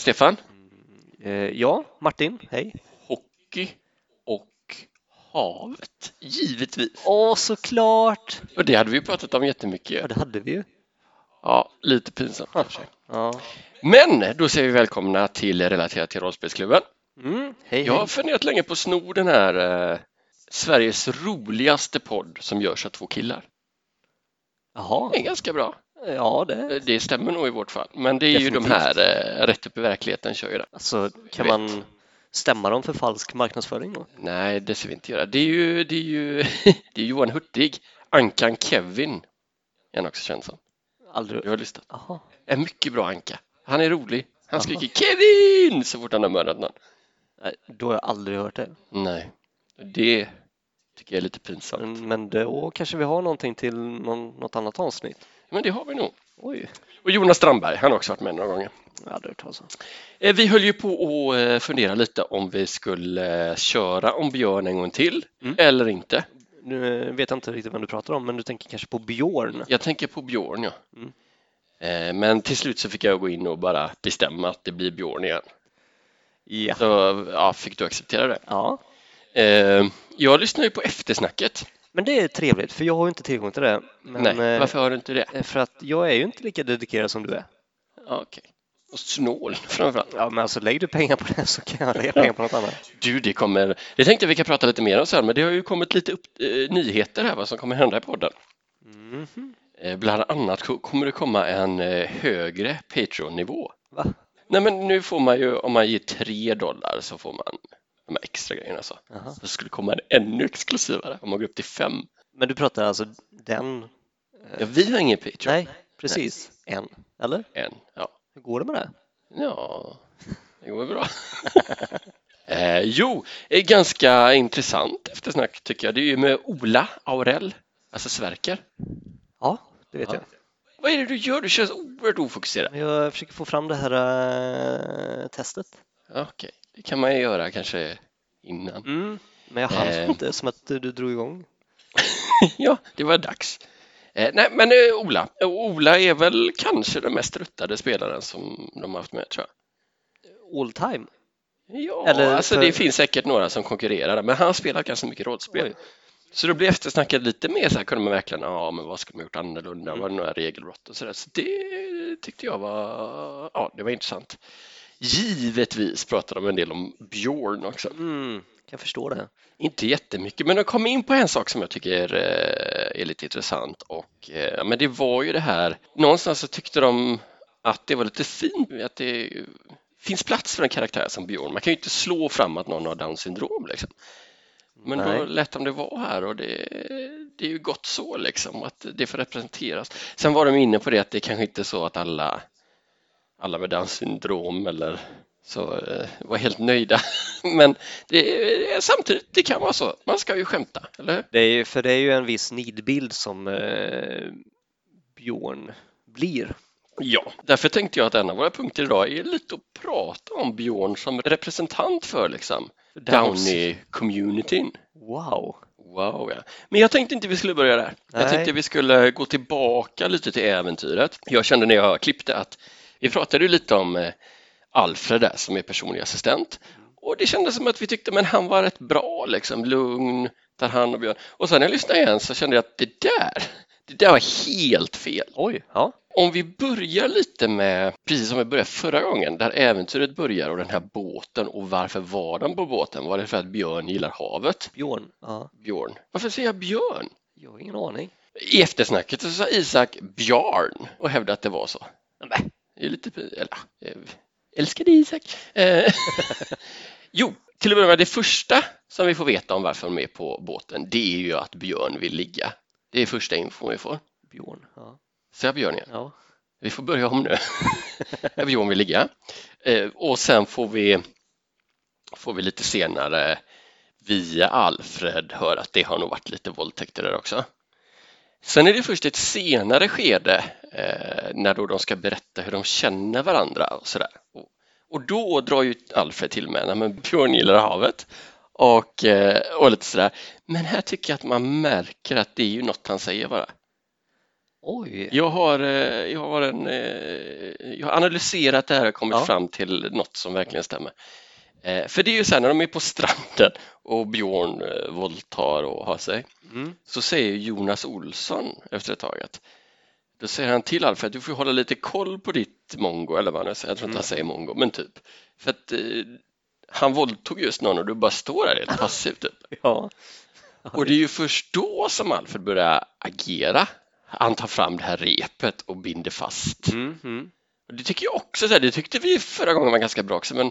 Stefan, Eh, ja, Martin, hej. hockey och havet, givetvis. Åh, såklart! Och det hade vi pratat om Ja, jättemycket. det hade vi ju. Ja, lite pinsamt kanske. Ja. Men då säger vi välkomna till Relaterat till rollspelsklubben. Mm, hej, Jag har hej. funderat länge på att sno den här eh, Sveriges roligaste podd som görs av två killar. Jaha, Det är ganska bra. Ja det. Eh, Det stämmer nog i vårt fall. Men det är ju de här eh, Rätt upp i verkligheten kör ju det. Alltså, kan vet. man stämma dem för falsk marknadsföring då? Nej, det ska vi inte göra. Det är ju, det är ju det är Johan Hurtig, Ankan Kevin är han också känd som. Aldrig. Du har listat. Jaha. En mycket bra anka. Han är rolig. Han skriker Kevin så fort han har mördat någon. Nej, då har jag aldrig hört det. Nej, det tycker jag är lite pinsamt. Men, men då kanske vi har någonting till någon, något annat avsnitt. Men det har vi nog. Oj, Och Jonas Strandberg, han har också varit med några gånger. hade hört talas om. Eh, Vi höll ju på att eh, fundera lite om vi skulle eh, köra om Björn en gång till Mm. eller inte. Nu vet jag inte riktigt vem du pratar om, men du tänker kanske på Björn? Jag tänker på Björn, ja. Mm. Men till slut så fick jag gå in och bara bestämma att det blir Björn igen. Ja. Så ja, fick du acceptera det. ja. Jag lyssnar ju på eftersnacket. Men det är trevligt, för jag har ju inte tillgång till det. Men, Nej, eh, varför har du inte det? För att jag är ju inte lika dedikerad som du är. Okej. Och snål framförallt. Ja, men alltså lägger du pengar på det så kan jag lägga pengar på något annat. Du, det kommer... Det tänkte vi kan prata lite mer om sen, men det har ju kommit lite upp, eh, nyheter här vad som kommer hända i podden. Mhm. Eh, bland annat ko- kommer det komma en eh, högre Patreon-nivå. Va? Nej, men nu får man ju, om man ger 3 dollar så får man de här extra grejerna. Så. Jaha. så skulle det komma en ännu exklusivare om man går upp till 5. Men du pratar alltså den? Ja, vi har ingen Patreon Nej, precis. En. Eller? än. Ja. Hur går det med det? ja, det går bra. eh, jo, eh, ganska intressant eftersnack tycker jag. Det är ju med Ola Aurell, alltså Sverker. Ja, det vet Ja. jag. Vad är det du gör? Du känns oerhört ofokuserad. Jag försöker få fram det här äh, testet. Okej, det kan man ju göra kanske innan. Mm. Men jag hann Eh. inte som att du drog igång. ja, det var dags. Eh, nej, men eh, Ola. Ola är väl kanske den mest ruttade spelaren som de har haft med, tror jag. All time? Ja, Eller alltså för- det finns säkert några som konkurrerar, men han spelar ganska mycket rollspel. Oj. Så då blir eftersnacket lite mer så här, kunde man verkligen, ja men vad skulle man gjort annorlunda, Mm. var det några regelbrott och sådär. Så det tyckte jag var, ja det var intressant. Givetvis pratade de en del om Björn också. Mm. Kan jag förstå det. Inte jättemycket, men de kom in på en sak som jag tycker eh, är lite intressant och eh, men det var ju det här, någonstans så tyckte de att det var lite fint att det finns plats för en karaktär som Björn. Man kan ju inte slå fram att någon har Downs syndrom liksom. Men Nej. då lät de det vara här och det, det är ju gott så liksom att det får representeras. Sen var de inne på det att det kanske inte är så att alla, alla med Downs syndrom eller så eh, var helt nöjda. Men det, är- samtidigt, det kan vara så. Man ska ju skämta, eller hur? det är ju, för det är ju en viss nidbild som eh, Björn blir. Ja, därför tänkte jag att en av våra punkter idag är lite att prata om Björn som representant för liksom. Downey-communityn. Wow! Wow, ja. Men jag tänkte inte vi skulle börja där. Jag Nej. tänkte vi skulle gå tillbaka lite till äventyret. Jag kände när jag klippte att vi pratade ju lite om eh, Alfred där som är personlig assistent och det kändes som att vi tyckte men han var rätt bra liksom, lugn, tar hand om Björn. Och sen när jag lyssnade igen så kände jag att det där, det där var helt fel. Oj, ja. Om vi börjar lite med, precis som vi började förra gången, där äventyret börjar och den här båten och varför var den på båten? Var det för att Björn gillar havet? Björn. Ja. Björn. Varför säger jag Björn? Jag har ingen aning. I eftersnacket så sa Isak Bjarn och hävdade att det var så. Nej, är lite... Eller, jag älskar dig Isak. Eh, jo, till att börja med, det första som vi får veta om varför de är på båten, det är ju att Björn vill ligga. Det är första infon vi får. Björn. Ja. Säger jag Björn igen? ja. Vi får börja om nu. Björn vill ligga. Eh, och sen får vi, får vi lite senare via Alfred höra att det har nog varit lite våldtäkter där också. Sen är det först ett senare skede eh, när då de ska berätta hur de känner varandra och sådär. Och, och då drar ju Alfred till med, "Nej, men Björn gillar havet och, eh, och lite sådär. Men här tycker jag att man märker att det är ju något han säger bara. Oj, Jag har, eh, jag har, en, eh, jag har analyserat det här och kommit Ja. fram till något som verkligen stämmer. Eh, För det är ju så här när de är på stranden och Björn eh, våldtar och har sig mm. så säger Jonas Olsson efter ett tag att då säger han till Alfred att du får hålla lite koll på ditt mongo eller vad han säger, jag tror inte Mm. han säger mongo men typ för att eh, han våldtog just någon och du bara står där helt passivt typ. ja. Och det är ju först då som Alfred börjar agera. Han tar fram det här repet och binder fast. Mm, mm. Och det tycker jag också, så här, det tyckte vi förra gången var ganska bra också, men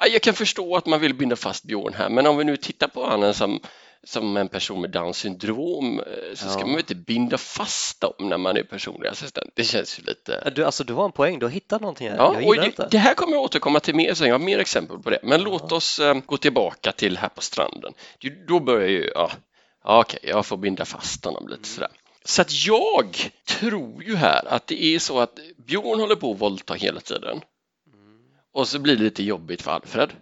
jag kan förstå att man vill binda fast Björn här, men om vi nu tittar på honom som, som en person med Downs syndrom eh, så ska Ja. man väl inte binda fast dem när man är personlig assistent. Det känns ju lite... Du, alltså, du har en poäng, du har hittat någonting här. Ja, och det, det här kommer jag återkomma till mer sen, jag har mer exempel på det. Men låt oss eh, gå tillbaka till här på stranden. Då börjar ju, ja, ja, okej, jag får binda fast honom lite sådär. Så att jag tror ju här att det är så att Björn håller på att våldta hela tiden Mm. Och så blir det lite jobbigt för Alfred.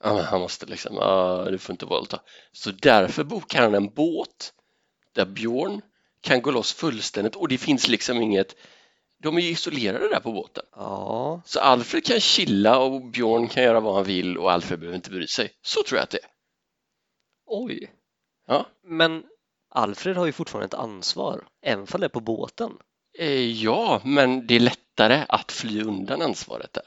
Han måste liksom, ja, du får inte våldta. Så därför bokar han en båt där Björn kan gå loss fullständigt och det finns liksom inget, de är ju isolerade där på båten. Ja, Så Alfred kan chilla och Björn kan göra vad han vill och Alfred behöver inte bry sig. Så tror jag att det är. oj. Ja. Men Alfred har ju fortfarande ett ansvar, även om det är på båten. Eh, ja, men det är lättare att fly undan ansvaret där.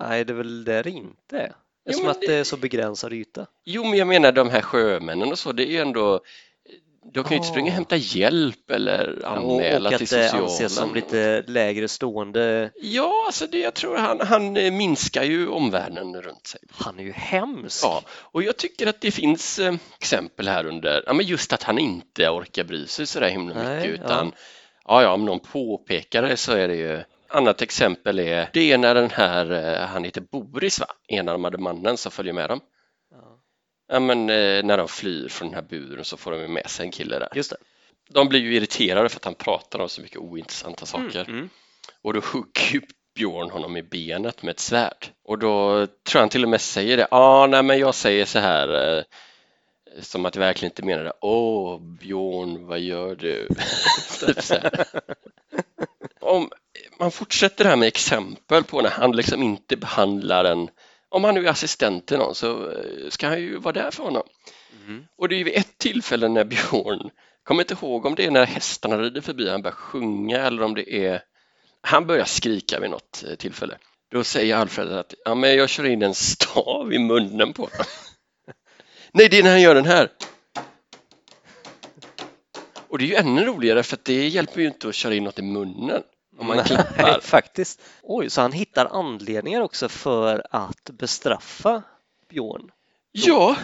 Nej, det är väl det det inte är. Eftersom men att det- det är så begränsad yta. Jo, men jag menar de här sjömännen och så, det är ju ändå de kan ju inte Ah. springa och hämta hjälp eller Och, anmäla och till att det socialen. anses som lite lägre stående. Ja, alltså det, jag tror han, han eh, minskar ju omvärlden runt sig. Han är ju hemsk. Ja, och jag tycker att det finns eh, exempel här under, ja men just att han inte orkar bry sig så där himla Nej, mycket utan ja. Ja, om någon påpekar det så är det ju Annat exempel är, det är när den här, eh, han heter Boris va, enarmade mannen som följer med dem. Ja. Ja men eh, när de flyr från den här buren så får de ju med sig en kille där. Just det. De blir ju irriterade för att han pratar om så mycket ointressanta saker. Mm, mm. Och då hugger ju Björn honom i benet med ett svärd. Och då tror jag han till och med säger det. Ja, ah, nej men jag säger så här eh, som att jag verkligen inte menar det. Åh, Björn, vad gör du? typ så här. Om man fortsätter här med exempel på när han liksom inte behandlar en om han nu är assistent till någon så eh, ska han ju vara där för honom. Mm. Och det är ju vid ett tillfälle när Björn, kommer inte ihåg om det är när hästarna rider förbi han börjar sjunga eller om det är han börjar skrika vid något eh, tillfälle. Då säger Alfred att ja, men jag kör in en stav i munnen på honom. Nej, det är när han gör den här. Och det är ju ännu roligare för att det hjälper ju inte att köra in något i munnen om man Nej, klappar. faktiskt. Oj, så han hittar anledningar också för att bestraffa Björn. Ja,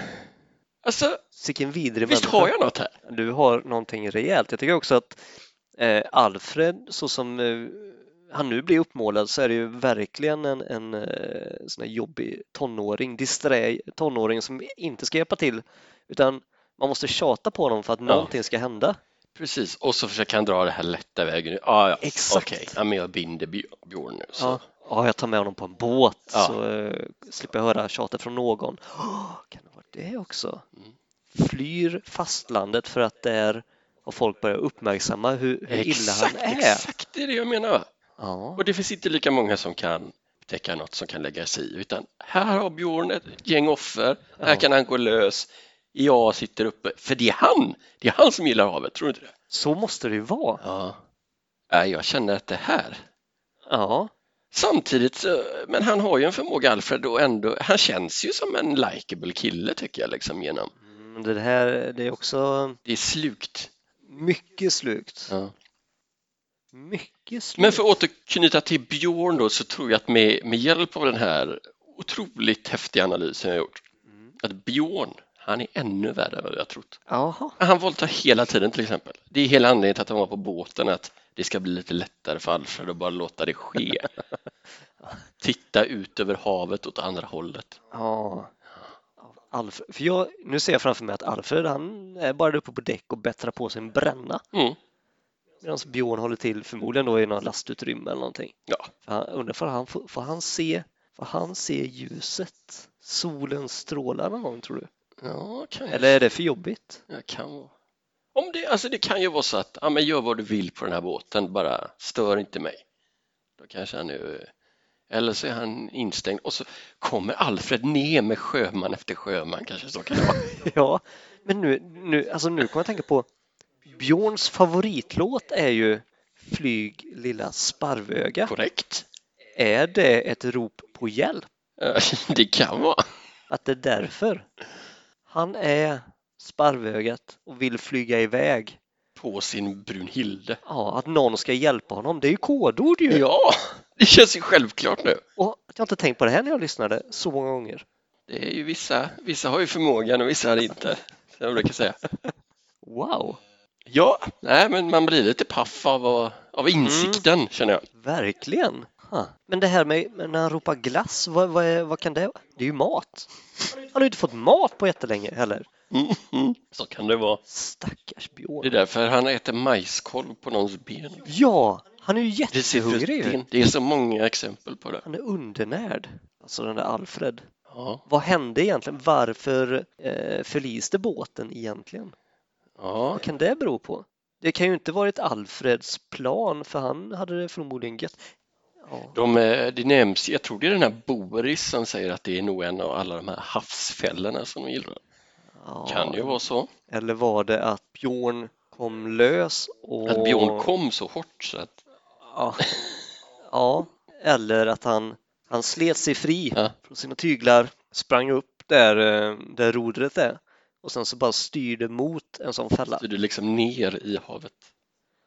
alltså Sicken vidrig visst människa. har jag något här? Du har någonting rejält. Jag tycker också att eh, Alfred, så som eh, han nu blir uppmålad, så är det ju verkligen en, en eh, sån här jobbig tonåring, disträ tonåring som inte ska hjälpa till, utan man måste tjata på honom för att någonting ska hända. Precis, och så försöker han dra det här lätta vägen. Ah, ja, Exakt. Okej, ja, men jag binder Bj- Björn nu. Så. Ja, ja, jag tar med honom på en båt Ja. så eh, slipper jag höra tjatet från någon. Åh, kan det vara det också? Mm. Flyr fastlandet för att där har folk börjat uppmärksamma hur, hur illa Exakt, han är. exakt det är det jag menar. Ja. Och det finns inte lika många som kan täcka något som kan lägga sig i, utan här har Björn ett gäng offer, här Ja. kan han gå lös. Jag sitter uppe, för det är han, det är han som gillar havet, tror du inte det? Så måste det ju vara. Ja. Nej, jag känner att det här Ja, Samtidigt, men han har ju en förmåga Alfred och ändå, han känns ju som en likable kille tycker jag liksom genom. Mm, det här det är också Det är slukt. mycket slukt. Ja. Mycket slukt. Men för att återknyta till Björn då så tror jag att med, med hjälp av den här otroligt häftiga analysen jag gjort, Mm. att Björn, han är ännu värre än vad har trott. Jaha. Han våldtar hela tiden till exempel. Det är hela anledningen till att han var på båten, att det ska bli lite lättare för Alfred att bara låta det ske. Titta ut över havet åt andra hållet. Ja. Alfred, för jag, nu ser jag framför mig att Alfred han är bara uppe på däck och bättrar på sig en bränna Mm. Medan Björn håller till förmodligen då i något lastutrymme eller någonting. Ja, För han, undrar får han, får, får han se får han se ljuset? Solens strålar någon gång tror du? ja kan, Eller är det för jobbigt? ja, kan vara. Om det, alltså det kan ju vara så att, ja men gör vad du vill på den här båten, bara stör inte mig. Då kanske han är, eller så är han instängd och så kommer Alfred ner med sjöman efter sjöman kanske så kan det vara. Ja, men nu, nu, alltså nu kommer jag tänka på Björns favoritlåt är ju Flyg lilla sparvöga. Korrekt? Är det ett rop på hjälp? Eh, Det kan vara. Att det är därför? Han är sparvögat och vill flyga iväg. På sin Brunhilde. Ja, att någon ska hjälpa honom. Det är ju kodord ju. Ja, det känns ju självklart nu. Och att jag inte tänkt på det här när jag lyssnade så många gånger. Det är ju vissa, vissa har ju förmågan och vissa har inte, som jag brukar säga. Wow, Ja, nej men man blir lite paff av, av insikten känner jag. verkligen. Ha. Men det här med, när han ropar glass, vad, vad, vad kan det vara? Det är ju mat. Han har ju inte fått mat på jättelänge heller. Mm, mm. Så kan det vara. Stackars Det är Björn. därför han äter majskolv på någons ben. Ja, han är ju jättehungrig det, det är så många exempel på det. Han är undernärd. Alltså den där Alfred. Ja, Vad hände egentligen? Varför eh, förliste båten egentligen? Ja. Vad kan det bero på? Det kan ju inte varit Alfreds plan för han hade det förmodligen gött. Ja. De, eh, det nämns, jag tror det är den här Boris som säger att det är nog en av alla de här havsfällorna som de gillar. Ja. Kan ju vara så. Eller var det att Björn kom lös och... Att Björn kom så hårt så att Ja. ja. Eller att han, han slet sig fri Ja. från sina tyglar, sprang upp där, eh, där rodret är och sen så bara styrde mot en sån fälla. så du liksom ner i havet.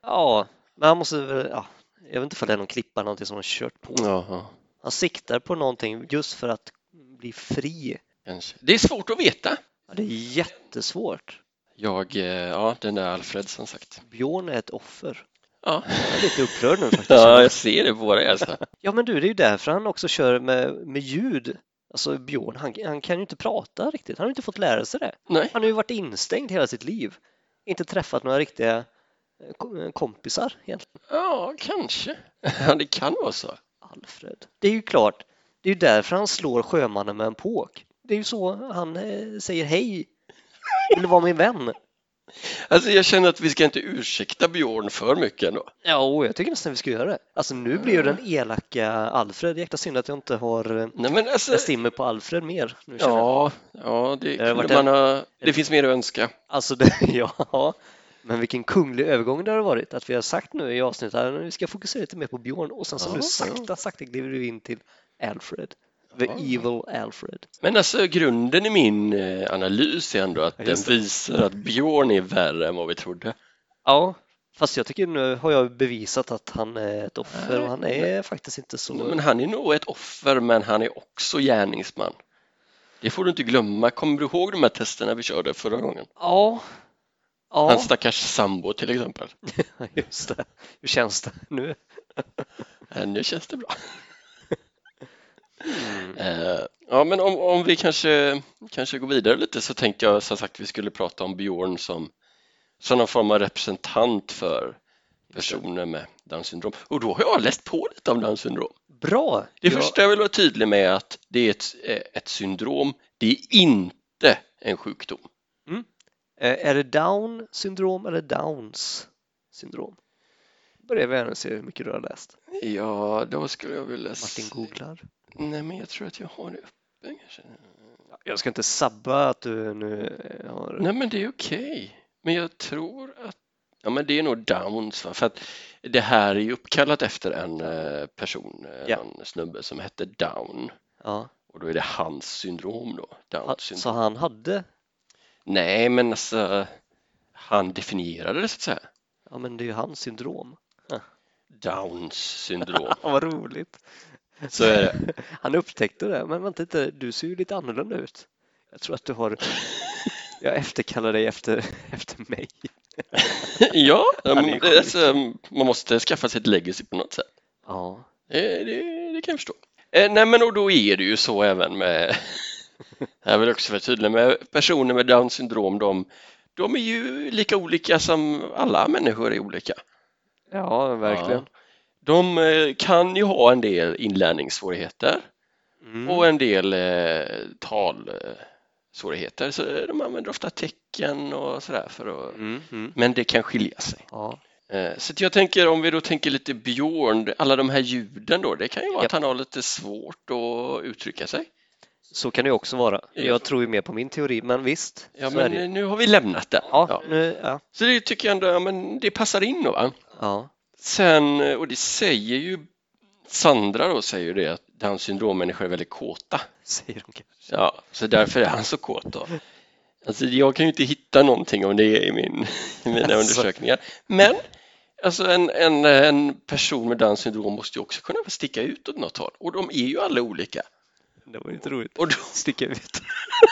Ja, men han måste väl, ja, jag vet inte om det är någon klippa eller någonting som han kört på. Jaha, Han siktar på någonting just för att bli fri. kanske. Det är svårt att veta. Ja, det är jättesvårt. Jag, eh, ja den där Alfred som sagt. Björn är ett offer. Ja, Jag är lite upprörd nu faktiskt. ja jag ser det på dig alltså. Ja men du, det är ju därför han också kör med, med ljud. Alltså Björn, han, han kan ju inte prata riktigt. Han har ju inte fått lära sig det. Nej, Han har ju varit instängd hela sitt liv. Inte träffat några riktiga eh, eh, kompisar egentligen. ja kanske. Ja, det kan vara så. Alfred. Det är ju klart, det är ju därför han slår sjömannen med en påk. Det är ju så han eh, säger hej. Vill du vara min vän? Alltså jag känner att vi ska inte ursäkta Björn för mycket ändå. Ja, och jag tycker nästan vi ska göra det. Alltså nu blir ju den elaka Alfred. Jäkla synd att jag inte har eh, Nej men alltså, jag stimmer på Alfred mer. Nu jag. ja, ja det, Det man ha, det finns mer att önska. Alltså, det, ja. Men vilken kunglig övergång det har varit att vi har sagt nu i avsnittet att vi ska fokusera lite mer på Björn och sen så Ja, nu sakta, sakta glider vi in till Alfred. The evil Alfred. Men alltså grunden i min eh, analys är ändå att Ja, den visar att Björn är värre än vad vi trodde. Ja, fast jag tycker nu har jag bevisat att han är ett offer och han är faktiskt inte så... Men han är nog ett offer men han är också gärningsman. Det får du inte glömma. Kommer du ihåg de här testerna vi körde förra gången? Ja. Ja, Hans stackars sambo till exempel. just det. Hur känns det nu? Nu känns det bra. Mm. Eh, Ja, men om, om vi kanske, kanske går vidare lite så tänkte jag som sagt vi skulle prata om Björn som, som någon form av representant för personer med Downs syndrom. Och då har jag läst på lite om Downs syndrom. Bra! Det Ja, första jag vill vara tydlig med är att det är ett, eh, ett syndrom, det är inte en sjukdom. eh, Är det Down syndrom eller Downs syndrom? Börjar vi gärna se hur mycket du har läst. Ja, då skulle jag vilja... Martin se- googlar. Nej, men jag tror att jag har det uppe kanske. Jag ska inte sabba att du nu eh, har... Nej, men det är okej. Men jag tror att Ja, men det är nog Downs, va? för att det här är ju uppkallat efter en eh, person, eh, Ja. en snubbe som hette Down Ja, och då är det hans syndrom då, Downs syndrom. så han hade... Nej, men alltså han definierade det så att säga. Ja, men det är ju hans syndrom. Downs syndrom. Vad roligt. Så är det. Han upptäckte det, men vänta lite, du ser ju lite annorlunda ut. Jag tror att du har... Jag efterkallar dig efter, efter mig. ja, men, sjuk. alltså, man måste skaffa sig ett legacy på något sätt. Ja, Det, det, det kan jag förstå. Eh, nej, men och då är det ju så även med, jag vill också vara tydlig med personer med Downs syndrom, de, de är ju lika olika som alla människor är olika. ja verkligen. De eh, kan ju ha en del inlärningssvårigheter Mm. och en del eh, talsvårigheter svårigheter så de använder ofta tecken och sådär för att Mm, mm. men det kan skilja sig. Ja. Eh, Så jag tänker om vi då tänker lite Björn, alla de här ljuden då, det kan ju vara Ja. att han har lite svårt att uttrycka sig. Så kan det också vara. Ja. Jag tror ju mer på min teori, men visst. Ja, men det. eh, nu har vi lämnat den. Ja, Ja. Nu, ja. Så det tycker jag ändå, men det passar in då va? ja. Sen, eh, och det säger ju Sandra då säger det att Downs syndrommänniskor är väldigt kåta. Säger de kanske. Ja, så därför är han så kåt då. Alltså jag kan ju inte hitta någonting om det i, min, i mina Alltså. undersökningar. Men alltså en, en, en person med Downs syndrom måste ju också kunna sticka ut åt något håll och de är ju alla olika. Det var inte roligt. Och då, Sticka ut.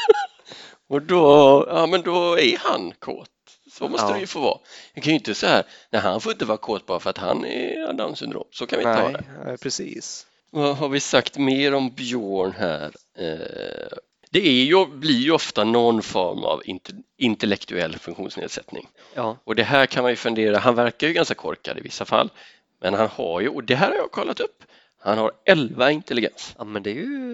och då, ja, men då är han kåt. Så måste Ja. det ju få vara. Jag kan ju inte säga nej han får inte vara kåt bara för att han är Downs syndrom. Så kan vi inte ha Nej, det. nej, precis. Vad har vi sagt mer om Björn här? Eh, Det är ju, blir ju ofta någon form av inte- intellektuell funktionsnedsättning. Ja, Och det här kan man ju fundera, han verkar ju ganska korkad i vissa fall, men han har ju, och det här har jag kollat upp, han har 11 intelligens. ja men det är ju...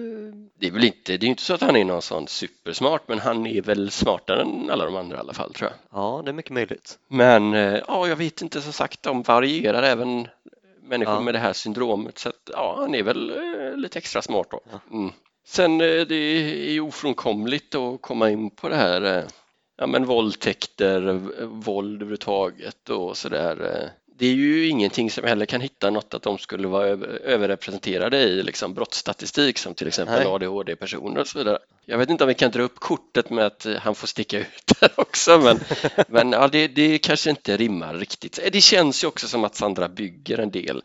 Det är väl inte, det är inte så att han är någon sån supersmart, men han är väl smartare än alla de andra i alla fall tror jag. Ja, det är mycket möjligt. Men eh, ja, jag vet inte som sagt, de varierar även människor Ja. med det här syndromet så att, ja, han är väl eh, lite extra smart då. Ja. Mm. Sen eh, det är ofrånkomligt att komma in på det här ja, men våldtäkter, våld överhuvudtaget och sådär. Det är ju ingenting som heller kan hitta något att de skulle vara över, överrepresenterade i liksom brottsstatistik som till exempel. ADHD-personer och så vidare. Jag vet inte om vi kan dra upp kortet med att eh, han får sticka ut där också men, men ja, det, det kanske inte rimmar riktigt. Eh, Det känns ju också som att Sandra bygger en del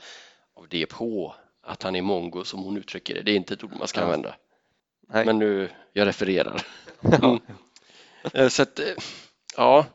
av det på att han är mongo som hon uttrycker det. Det är inte ett ord man ska Ja. använda. Nej. Men nu, jag refererar. Mm. Eh, Så att, ja,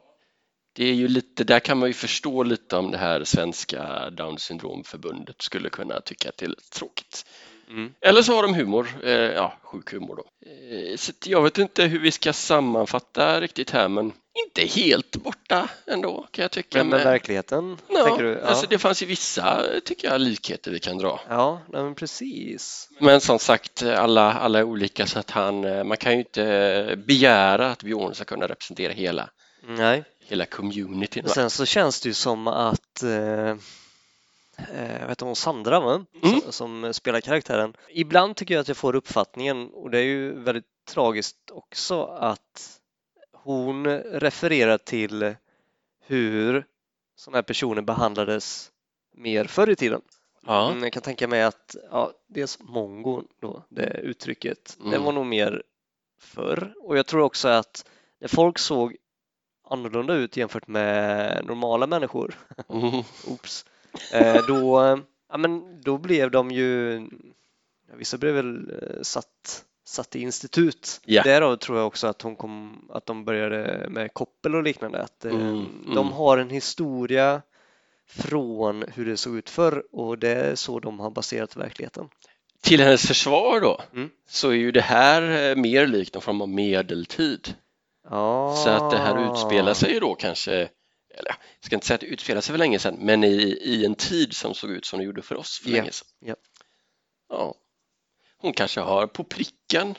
det är ju lite, där kan man ju förstå lite om det här svenska Down syndromförbundet skulle kunna tycka att det är lite tråkigt. Mm. Eller så har de humor, eh, ja, sjuk humor då. Eh, Så jag vet inte hur vi ska sammanfatta riktigt här, men inte helt borta ändå kan jag tycka. Men med med- verkligheten, ja, du? Ja, alltså det fanns ju vissa, tycker jag, likheter vi kan dra. ja men precis. Men som sagt, alla, alla är olika så att han, eh, man kan ju inte begära att Björn ska kunna representera hela, Nej. Hela communityn. Sen så känns det ju som att eh, eh, vet hon Sandra va? Mm. Som, som spelar karaktären. Ibland tycker jag att jag får uppfattningen, och det är ju väldigt tragiskt också, att hon refererar till hur sådana här personer behandlades mer förr i tiden. Ja, Mm, Jag kan tänka mig att ja, dels mongo då, det uttrycket, det Mm. var nog mer förr. Och jag tror också att när folk såg annorlunda ut jämfört med normala människor, mm, oops, eh, då, ja, men då blev de ju, ja, vissa blev väl eh, satt, satt i institut. Ja. Därav tror jag också att hon kom, att de började med koppel och liknande, att eh, Mm, de mm. har en historia från hur det såg ut förr och det är så de har baserat verkligheten. till hennes försvar då Mm. så är ju det här eh, mer likt någon form av medeltid. Ja. Så att det här utspelar sig ju då kanske, eller jag ska inte säga att det utspelar sig för länge sedan, men i, i en tid som såg ut som det gjorde för oss för Ja, länge sedan. ja. Ja. Hon kanske har på pricken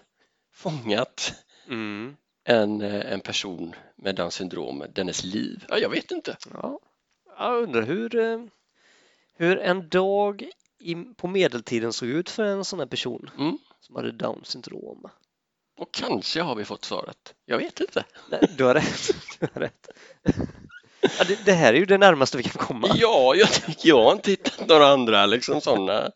fångat Mm. en, eh, en person med Downs syndrom, dennes liv. Ja, jag vet inte. Ja. Jag undrar hur, eh, hur en dag i, på medeltiden såg ut för en sån här person Mm. som hade Down syndrom. Och kanske har vi fått svaret. Jag vet inte. Nej, du har rätt. Du har rätt. Ja, det, det här är ju det närmaste vi kan komma. Ja, jag, jag har inte hittat några andra liksom sådana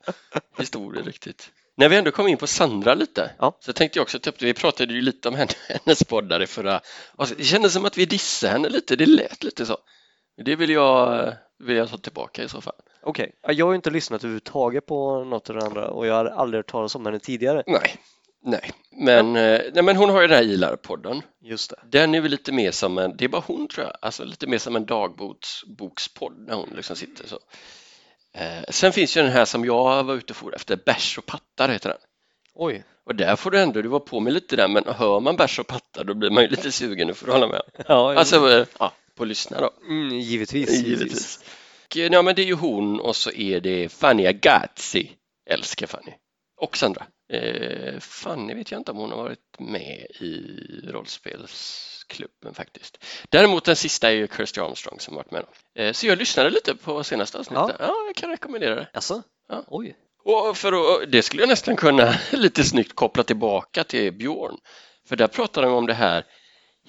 historier riktigt. När vi ändå kom in på Sandra lite Ja. så tänkte jag också ta upp det. Vi pratade ju lite om henne, hennes poddar i förra. och Det kändes som att vi dissade henne lite. Det lät lite så. Det vill jag, vill jag ta tillbaka i så fall. Okej, ja, jag har ju inte lyssnat överhuvudtaget på något av det andra och jag har aldrig hört talas om henne tidigare. Nej, nej. Men, eh, nej, men hon har ju den här Ilar-podden. Just det. Den är väl lite mer som en, det är bara hon tror jag, alltså lite mer som en dagbokspodd när hon liksom sitter så. Eh, sen finns ju den här som jag var ute för efter, Bärs och pattar heter den. Oj. Och där får du ändå, du var på mig lite där, men hör man bärs och pattar då blir man ju lite sugen, nu får du hålla med. Ja, Alltså, eh, ja, på lyssna då. mm, givetvis. Givetvis. Och, eh, Ja, men det är ju hon och så är det Fanny Agazzi, älskar Fanny. Och Sandra. Eh, Fanny vet jag inte om hon har varit med i rollspelsklubben faktiskt. Däremot den sista är ju Kirsty Armstrong som varit med. Eh, så jag lyssnade lite på senaste avsnittet. Ja, jag kan rekommendera det. Alltså? Ja. Oj. Och för att, det skulle jag nästan kunna lite snyggt koppla tillbaka till Björn. För där pratar de om det här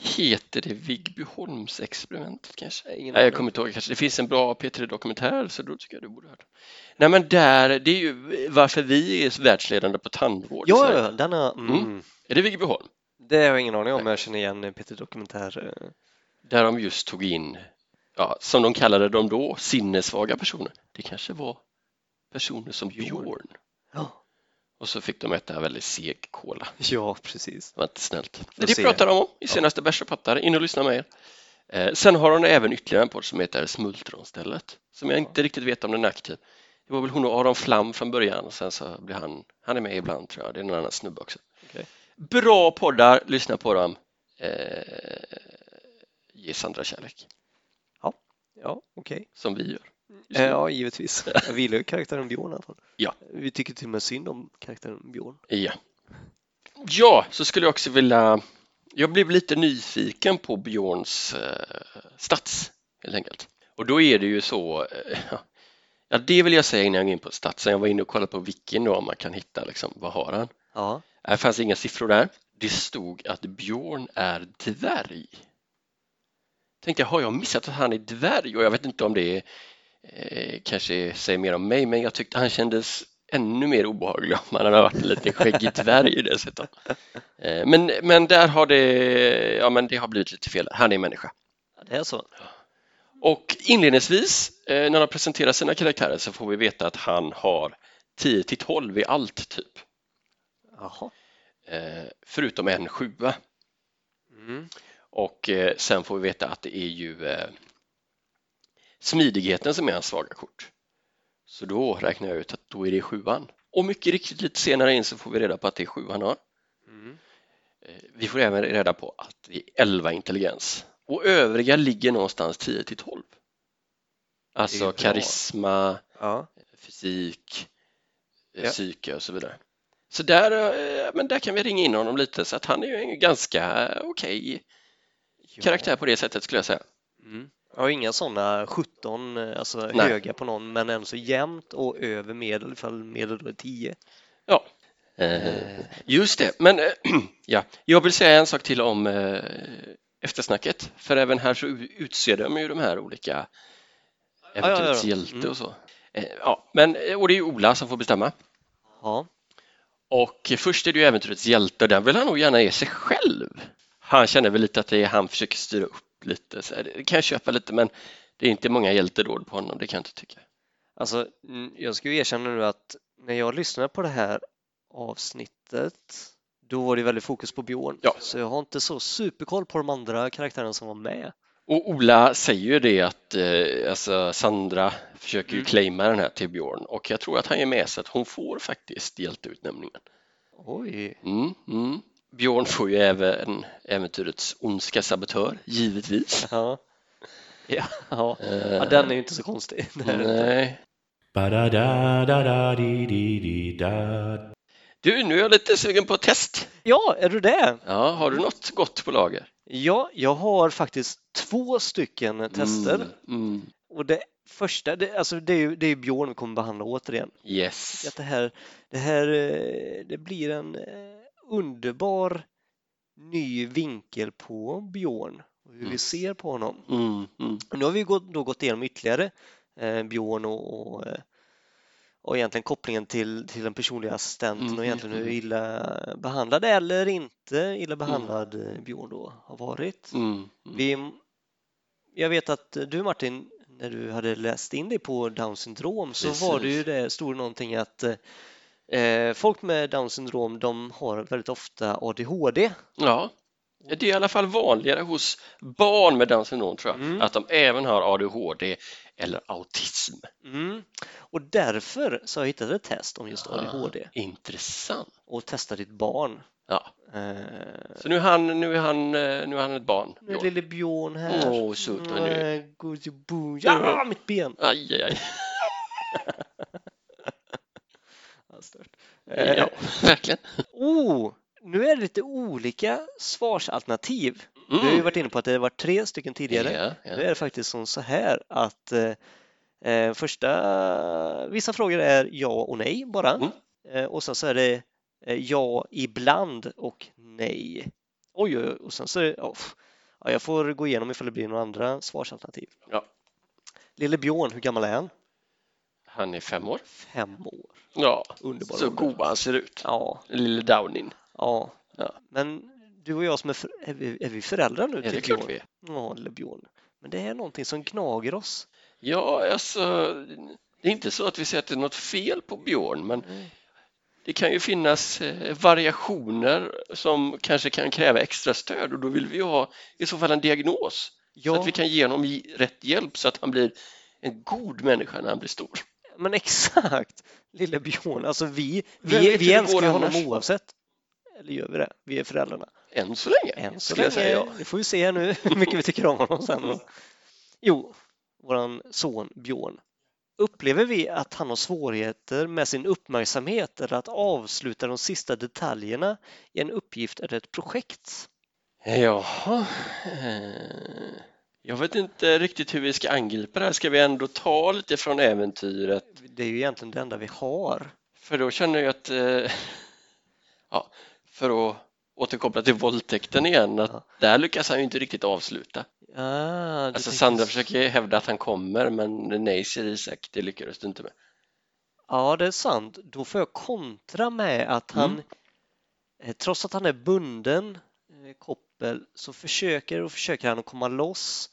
Heter det Viggbyholmsexperimentet kanske? Ingen Nej, jag kommer inte ihåg. Kanske. Det finns en bra P3-dokumentär så då tycker jag du borde höra. Nej men där, det är ju varför vi är världsledande på tandvård Ja, den är, mm. Mm. Är det Viggbyholm? Det har jag ingen aning om, men jag känner igen Peter Dokumentär. eh. Där de just tog in, ja, som de kallade dem då, sinnessvaga personer. Det kanske var personer som Björn. Björn. Ja. Och så fick de äta väldigt seg cola. ja, precis. Det var inte snällt. Får Det se. pratar de om i Ja. senaste Bärs och pattar. In och lyssna med er. Eh, sen har hon även ytterligare en podd som heter Smultronstället som jag inte riktigt vet om den är aktiv. Det var väl hon och Aron Flam från början och sen så blir han, han är med ibland tror jag, det är någon annan snubbe också. Okej. Bra poddar, lyssna på dem. Eh, ge Sandra kärlek, Ja, okej. som vi gör. Ja, givetvis. Jag gillar ju karaktären Björn i fall. Ja. Vi tycker till och med synd om karaktären Björn. Ja. ja, så skulle jag också vilja jag blev lite nyfiken på Björns eh, stats helt enkelt. Och då är det ju så, eh, ja det vill jag säga innan jag går in på statsen. Jag var inne och kollade på Wikin då om man kan hitta liksom, vad har han? Ja, Det fanns inga siffror där. Det stod att Björn är dvärg. Tänkte jag, har jag missat att han är dvärg? Och jag vet inte om det eh, kanske säger mer om mig, men jag tyckte han kändes ännu mer obehaglig om han hade varit en liten skäggig dvärg dessutom. Eh, men, men där har det, ja men det har blivit lite fel. Han är människa. det är så. Och inledningsvis eh, när han presenterar sina karaktärer så får vi veta att han har 10 till 12 i allt typ. Jaha. Eh, förutom en sjua. Mm. Och eh, sen får vi veta att det är ju smidigheten som är hans svaga kort. Så då räknar jag ut att då är det sjuan. Och mycket riktigt lite senare in så får vi reda på att det är sjuan han har. Mm. Eh, Vi får även reda på att det är 11 intelligens och övriga ligger någonstans 10 till 12. Det Alltså karisma, Ja. fysik, eh, Ja. psyke och så vidare. Så där, eh, men där kan vi ringa in honom lite så att han är ju en ganska okej karaktär på det sättet skulle jag säga. Mm. Jag har inga sådana 17, eh, alltså Nej. höga på någon, men ändå så jämnt och över medel ifall medel då är 10. Ja, eh, just det. Men eh, ja, jag vill säga en sak till om eh, eftersnacket. För även här så utser de ju de här olika ja. hjälte Mm. och så. Eh, ja, men, och det är ju Ola som får bestämma. Ja. Och först är det ju äventyrets hjälte och den vill han nog gärna ge sig själv. Han känner väl lite att det är han försöker styra upp lite. Så här, det kan jag köpa lite men det är inte många hjältedåd på honom, det kan jag inte tycka. Alltså, jag ska ju erkänna nu att när jag lyssnade på det här avsnittet, då var det väldigt fokus på Björn. Ja. Så jag har inte så superkoll på de andra karaktärerna som var med. Och Ola säger ju det att eh, alltså Sandra försöker ju Mm. claima den här till Björn och jag tror att han ger med sig att hon får faktiskt hjälteutnämningen. Oj, Mm, mm. Björn får ju även äventyrets ondska sabotör, givetvis. ja. Ja, ja. Ja den är ju inte så konstig. Nej. Du, nu är jag lite sugen på ett test. Ja, är du det? Ja, har du något gott på lager? Ja, jag har faktiskt två stycken tester. Mm, mm. Och det första, det, alltså det är ju det är Björn vi kommer behandla återigen. Yes. Att det här, det här eh, det blir en eh, underbar ny vinkel på Björn och hur Mm. vi ser på honom. Mm, mm. Nu har vi gått, då gått igenom ytterligare eh, Björn och, och, eh, och egentligen kopplingen till, till den personliga assistenten Mm, och egentligen hur mm. illa behandlad eller inte illa behandlad eh, Björn då har varit. Mm, mm. Vi, jag vet att du Martin, när du hade läst in dig på Down syndrom så var det ju det, stod någonting att eh, folk med Down syndrom de har väldigt ofta ADHD. Ja, det är i alla fall vanligare hos barn med Downs syndrom tror jag, Mm. att de även har ADHD eller autism. Mm. Och därför så har jag hittat ett test om just ADHD Ah, intressant. och testa ditt barn. Ja. Eh, Så nu är han, nu är han, eh, nu är han ett barn. nu är lille Björn här. Åh, söt vad nu. Eh, Ja, mitt ben! Aj, aj, aj. Stört. Eh, Ja, verkligen. Oh, nu är det lite olika svarsalternativ. Vi har ju Mm. varit inne på att det varit tre stycken tidigare. Ja, Nu ja. är det faktiskt som så här att eh, eh, första, vissa frågor är ja och nej bara. Mm. Eh, och sen så är det eh, ja ibland och nej. Oj, oj, oj. Och sen så är det, ja, pff. ja, jag får gå igenom ifall det blir några andra svarsalternativ. Ja. Lille Björn, hur gammal är han? Han är fem år. Fem år. Ja, Underbar så ålder. god han ser ut. Ja, Lille Downin. ja. Ja. Men du och jag som är, för, är, vi, är vi föräldrar nu till det är klart vi är. Ja, lille Björn. Men det är någonting som gnager oss. Ja, alltså, det är inte så att vi säger att det är något fel på Björn, men det kan ju finnas eh, variationer som kanske kan kräva extra stöd och då vill vi ju ha i så fall en diagnos så Ja, att vi kan ge honom rätt hjälp så att han blir en god människa när han blir stor. Men exakt! Lille Björn, alltså vi, vi, vi det älskar ju honom oavsett. Eller gör vi det? Vi är föräldrarna. Än så länge, Än så jag säga länge. ja. Vi får ju se nu hur mycket vi tycker om honom sen. Jo, våran son Björn. Upplever vi att han har svårigheter med sin uppmärksamhet eller att avsluta de sista detaljerna i en uppgift eller ett projekt? Jaha, jag vet inte riktigt hur vi ska angripa det här. Ska vi ändå ta lite från äventyret? Det är ju egentligen det enda vi har. För då känner jag att, eh, ja, för att återkoppla till våldtäkten igen, att Ja. där lyckas han ju inte riktigt avsluta. Ah, Alltså Sandra så. försöker hävda att han kommer, men nej säger Isak, det lyckades du inte med. Ja, det är sant. Då får jag kontra med att han, Mm. eh, trots att han är bunden eh, koppel, så försöker och försöker han att komma loss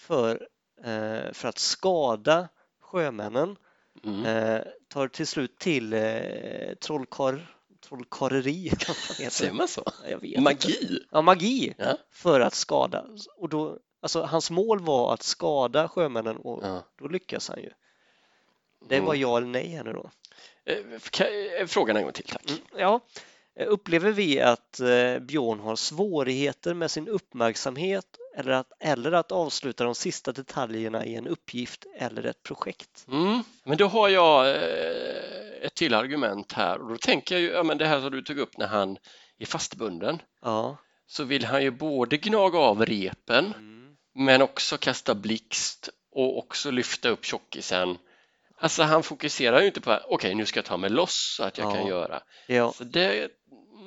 för, eh, för att skada sjömännen. Mm. Eh, tar till slut till eh, trollkar, trollkarleri, Säger man så? Vet Inte. Magi? Ja, magi Ja. för att skada. Och då, alltså, hans mål var att skada sjömännen och Ja. då lyckas han ju. Det var Mm. ja eller nej här nu då. Eh, Frågan en gång till, tack. Mm, Ja, upplever vi att Björn har svårigheter med sin uppmärksamhet eller att, eller att avsluta de sista detaljerna i en uppgift eller ett projekt? Mm. Men då har jag eh, ett till argument här och då tänker jag ju, ja men det här som du tog upp när han är fastbunden Ja. så vill han ju både gnaga av repen Mm. men också kasta blixt och också lyfta upp tjockisen. Alltså han fokuserar ju inte på okej nu ska jag ta mig loss så att jag Ja. kan göra. Ja, Så det,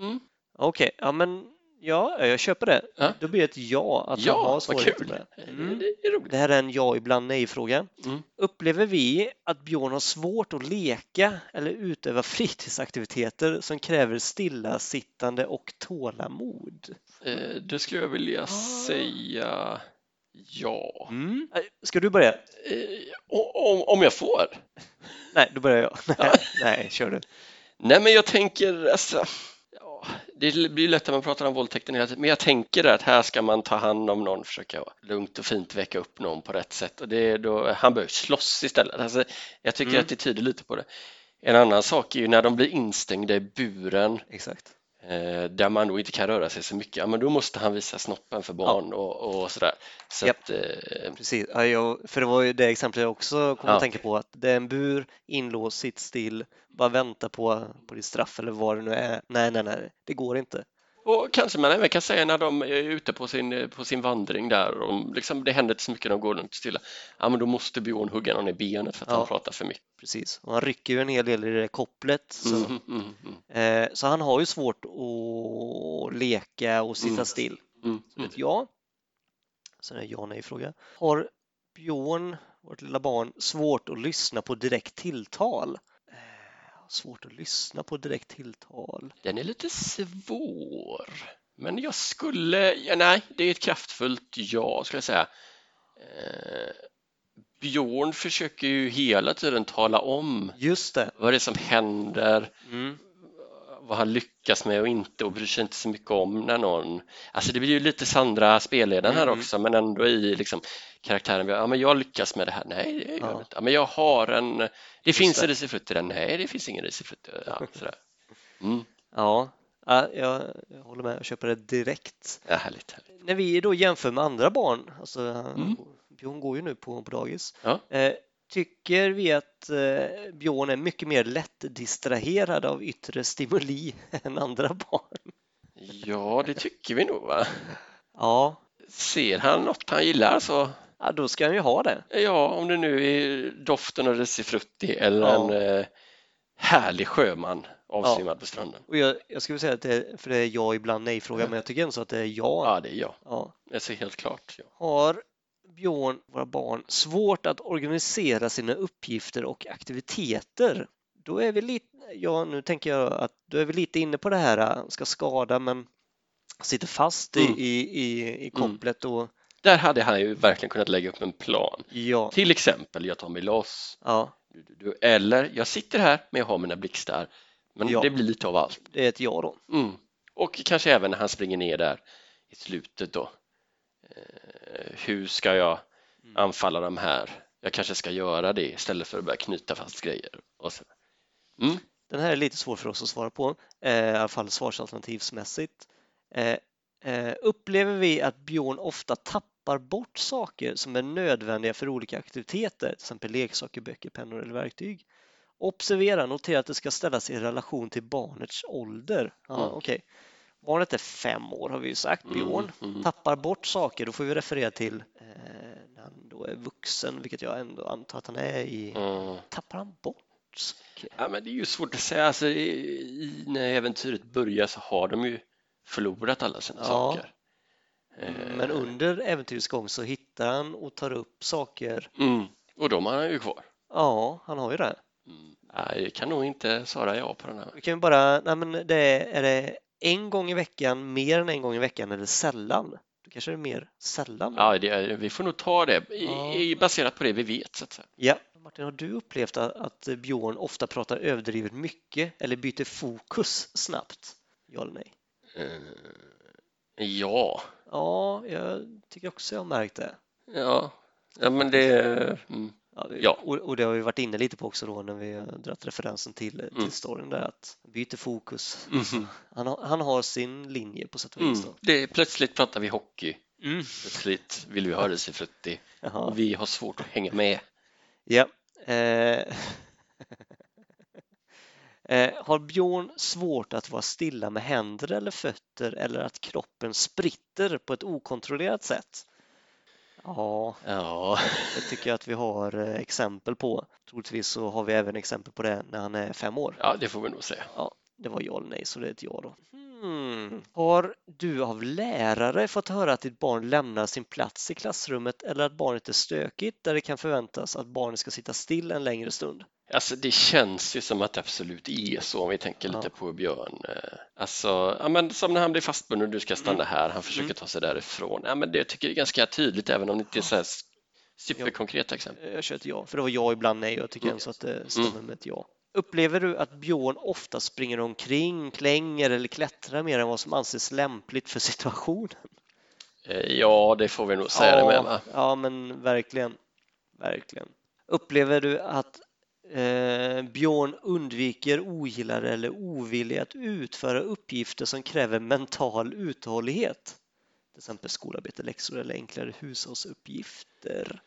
mm, okej, ja men ja, jag köper det. Ja. Då blir det ett ja att Ja, han har svårigheter med det. Mm. det är roligt. Det här är en ja ibland nej-fråga. Mm. Upplever vi att Björn har svårt att leka eller utöva fritidsaktiviteter som kräver stillasittande och tålamod? Eh, det skulle jag vilja säga ja. Mm. Ska du börja? Eh, om, om jag får? Nej, då börjar jag. Nej, nej kör du. Nej men jag tänker alltså, det blir lätt när man pratar om våldtäkten hela tiden, men jag tänker att här ska man ta hand om någon, försöka lugnt och fint väcka upp någon på rätt sätt och det är då, han behöver slåss istället. Alltså, jag tycker Mm. att det tyder lite på det. En annan sak är ju när de blir instängda i buren Exakt. Eh, där man då inte kan röra sig så mycket, ja men då måste han visa snoppen för barn och, och sådär. Så Japp. att, eh, Precis, ja, jag, för det var ju det exemplet jag också kom Ja. att tänka på att det är en bur, inlåst, sitt still, bara vänta på, på ditt straff eller vad det nu är. Nej, nej, nej, det går inte. Och kanske man även kan säga när de är ute på sin, på sin vandring där och liksom, det händer inte så mycket, de går runt stilla. Ja, men då måste Björn hugga någon i benet för att Ja. han pratar för mycket. Precis, och han rycker ju en hel del i det kopplet. Så, Mm, mm, mm, eh, så han har ju svårt att leka och sitta Mm. still. mm, Så mm. ett ja. Sen är det ja nej fråga. Har Björn, vårt lilla barn, svårt att lyssna på direkt tilltal? Svårt att lyssna på direkt tilltal. Den är lite svår, men jag skulle, ja, nej, det är ett kraftfullt ja skulle jag säga. Eh, Björn försöker ju hela tiden tala om Just det. vad det är som händer, Mm. Vad han lyckas med och inte och bryr sig inte så mycket om när någon... Alltså det blir ju lite Sandra spelledaren här Mm. också men ändå i liksom karaktären, ja men jag lyckas med det här, nej det gör Ja. inte. Ja, men jag har en, det finns det. en risifrutt i den, nej det finns ingen risifrutt. Ja, sådär. Mm. Ja, ja, jag, jag håller med, jag köper det direkt. Ja, härligt, härligt. När vi då jämför med andra barn, alltså Mm. Björn går ju nu på, på dagis, Ja. eh, Tycker vi att eh, Björn är mycket mer lättdistraherad av yttre stimuli än andra barn? Ja, det tycker vi nog va? Ja, Ser han något han gillar så ja då ska han ju ha det. ja, om det nu är doften av risifrutti eller Ja. en eh, härlig sjöman avsvimmad på stranden. Och jag, jag skulle säga att det är, för det är ja ibland nej-fråga, men jag tycker ändå så att det är ja. Ja, det är jag. ja. Det ser helt klart. Ja. Har Björn, våra barn, svårt att organisera sina uppgifter och aktiviteter? Då är vi lite, ja nu tänker jag att då är vi lite inne på det här, äh, ska skada men sitter fast i, Mm. i, i, i kopplet och Där hade han ju verkligen kunnat lägga upp en plan. ja, Till exempel, jag tar mig loss. ja. Eller, jag sitter här men jag har mina blixtar. Men Ja. det blir lite av allt. det är ett ja då. Mm. Och kanske även när han springer ner där i slutet då. Eh, hur ska jag Mm. anfalla de här? Jag kanske ska göra det istället för att börja knyta fast grejer. Och så. Mm. Den här är lite svår för oss att svara på, eh, i alla fall svarsalternativsmässigt. Eh, eh, upplever vi att Björn ofta tappar bort saker som är nödvändiga för olika aktiviteter, till exempel leksaker, böcker, pennor eller verktyg? Observera, notera att det ska ställas i relation till barnets ålder. Ja, Mm. okej. Barnet är fem år har vi ju sagt, Björn. Mm, mm. Tappar bort saker, då får vi referera till eh, när han då är vuxen, vilket jag ändå antar att han är i. Mm. Tappar han bort saker? Ja, men det är ju svårt att säga. Alltså, i, i, när äventyret börjar så har de ju förlorat alla sina Ja. saker. Eh, Men under äventyrets gång så hittar han och tar upp saker. mm. Och de har han ju kvar. Ja, han har ju det. Mm. Nej, jag kan nog inte svara ja på den här. Vi kan bara, nej men det är, är det en gång i veckan, mer än en gång i veckan eller sällan? Då kanske det är mer sällan. Ja, är- vi får nog ta det Ja. baserat på det vi vet. Så att säga. Ja. Martin, har du upplevt att, att Björn ofta pratar överdrivet mycket eller byter fokus snabbt? Ja eller nej? Eh, ja, Ja, jag tycker också jag har märkt det. ja, ja, men det... Mm. Ja, det, Ja. Och, och det har vi varit inne lite på också då när vi dragit referensen till, till Mm. storyn där att byter fokus. Mhm. Han har, han har sin linje på sätt och Mm. vis. Då. Det, plötsligt pratar vi hockey, Mm. plötsligt vill vi ha risifrutti Jaha. och vi har svårt att hänga med. Ja. Eh. eh, har Björn svårt att vara stilla med händer eller fötter eller att kroppen spritter på ett okontrollerat sätt? Ja, Ja, det tycker jag att vi har eh, exempel på. Troligtvis så har vi även exempel på det när han är fem år. ja det får vi nog säga. Ja, det var ja eller nej, så det är ett ja då. Hmm. Har du av lärare fått höra att ditt barn lämnar sin plats i klassrummet eller att barnet är stökigt där det kan förväntas att barnet ska sitta still en längre stund? Alltså det känns ju som att det absolut är så om vi tänker Ja. lite på Björn. Eh, Alltså, ja, men som när han blir fastbunden och du ska stanna Mm. här, han försöker Mm. ta sig därifrån. Ja, men det jag tycker jag är ganska tydligt även om det inte är så här superkonkreta exempel. Jag kör ett ja, för det var ja ibland nej och jag tycker Mm. ens att det stämmer med ett ja. Upplever du att Björn ofta springer omkring, klänger eller klättrar mer än vad som anses lämpligt för situationen? Eh, Ja, det får vi nog säga det med va? ja, men verkligen. Verkligen. Upplever du att eh, Björn undviker, ogillar eller ovillig att utföra uppgifter som kräver mental uthållighet? Till exempel skolarbete, läxor eller enklare hushållsuppgifter.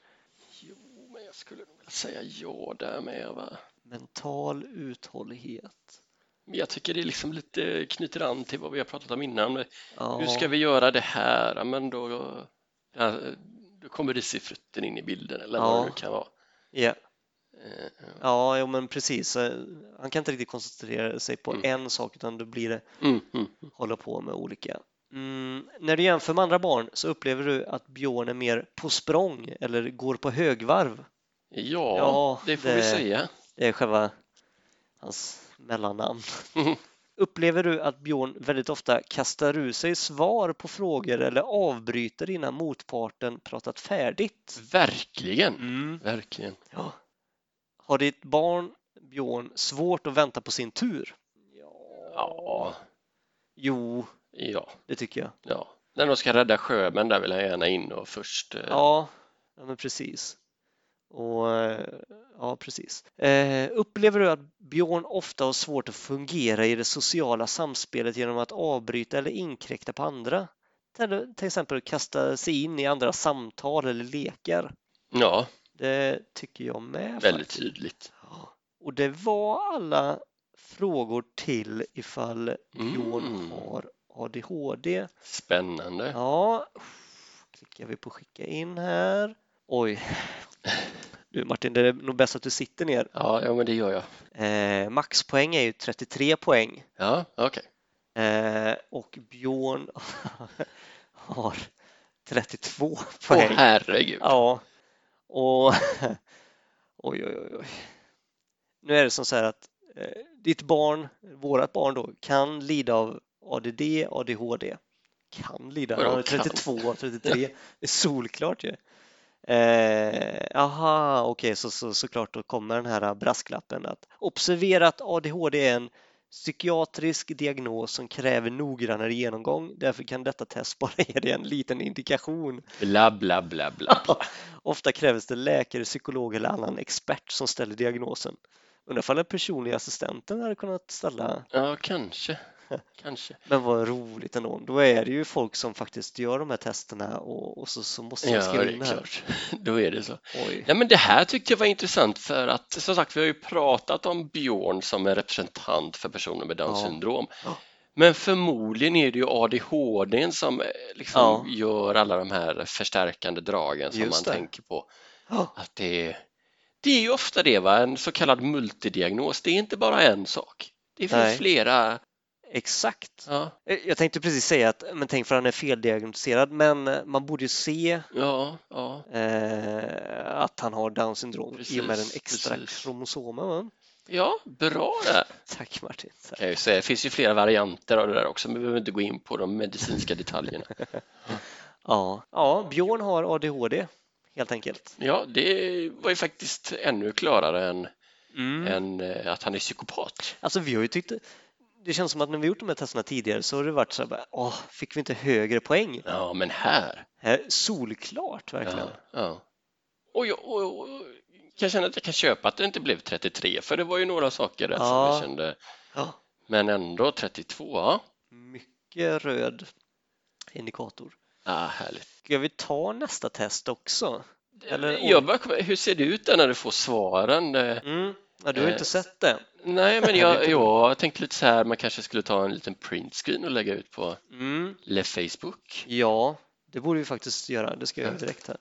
Jo, men jag skulle nog vilja säga ja där med va? Mental uthållighet. Jag tycker det liksom lite knyter an till vad vi har pratat om innan. Ja, Hur ska vi göra det här? Men då, då kommer risifrutten in i bilden eller vad Ja. det nu kan vara. ja, Eh, ja, jo, men precis. Han kan inte riktigt koncentrera sig på Mm. en sak utan då blir det Mm, mm. hålla på med olika. Mm, när du jämför med andra barn så upplever du att Björn är mer på språng eller går på högvarv. Ja, Ja, det får det- vi säga. Det är själva hans mellannamn. Mhm. Upplever du att Björn väldigt ofta kastar ur sig svar på frågor eller avbryter innan motparten pratat färdigt? Verkligen, verkligen. Ja. Har ditt barn Björn svårt att vänta på sin tur? Ja, Jo, ja, det tycker jag. ja. När de ska rädda sjömän där vill han gärna in och först. eh, Ja, ja men precis. Och, eh, ja, precis. Eh, upplever du att Björn ofta har svårt att fungera i det sociala samspelet genom att avbryta eller inkräkta på andra? Till, till exempel kasta sig in i andra samtal eller lekar? Ja, Det tycker jag med. Väldigt faktiskt. tydligt. Och det var alla frågor till ifall Björn Mm. har ADHD. Spännande. Ja, klickar vi på skicka in här. Oj. Du Martin, det är nog bäst att du sitter ner. Ja, ja men det gör jag. Eh, maxpoäng är ju 33 poäng Ja, okej. eh, och Björn har 32 Åh poäng. herregud. Ja, och oj, oj, oj, oj. Nu är det som så här att eh, ditt barn, vårat barn då, kan lida av ADD, ADHD. Kan lida, han är kan? 32, 33, det är solklart ju. Eh, aha, okej, så, så såklart då kommer den här brasklappen att observera att ADHD är en psykiatrisk diagnos som kräver noggrannare genomgång. Därför kan detta test bara ge dig en liten indikation. Bla, bla, bla, bla. Ofta krävs det läkare, psykolog eller annan expert som ställer diagnosen. Undrar ifall den personliga assistenten hade kunnat ställa, Ja, kanske. Kanske. men vad roligt ändå. Då är det ju folk som faktiskt gör de här testerna och, och så, så måste Ja, skriva det in är det här. klart. Då är det så. Oj. Ja, men det här tyckte jag var intressant för att som sagt, vi har ju pratat om Björn som en representant för personer med Downs Ja. syndrom. Ja. Men förmodligen är det ju ADHD som eh, liksom Ja. gör alla de här förstärkande dragen som Just man det. tänker på. Ja, Att det, är- det är ju ofta det, va? en så kallad multidiagnos. Det är inte bara en sak. Det finns Nej. flera. Exakt. Ja, Eh, Jag tänkte precis säga att, men tänk för han är feldiagnostiserad, men eh, man borde ju se ja, ja. eh, att han har Downs syndrom i och med den Precis, extra precis. kromosomen. va? ja bra där. Tack Martin. Tack. Kan jag säga. Det finns ju flera varianter av det där också, men vi behöver inte gå in på de medicinska detaljerna. Ja. ja, Björn har ADHD helt enkelt. Ja, det var ju faktiskt ännu klarare än, Mm. än eh, att han är psykopat. Alltså vi har ju tyckt, det känns som att när vi gjort de här testerna tidigare så har det varit så här, bara, åh, fick vi inte högre poäng? Ja, men här. Här, solklart verkligen. Ja, ja. Och jag och, och, kan känna att jag kan köpa att det inte blev 33, för det var ju några saker där som Ja. jag kände, Ja. men ändå 32, ja. Mycket röd indikator. Ah, härligt. Ska vi ta nästa test också? Eller- jag bara, hur ser det ut där när du får svaren? Eh, Mm. Ja, du har Eh, inte sett det? Nej, men jag, jag tänkte lite så här, man kanske skulle ta en liten printscreen och lägga ut på Mm. Le Facebook. Ja, det borde vi faktiskt göra. Det ska jag göra direkt här.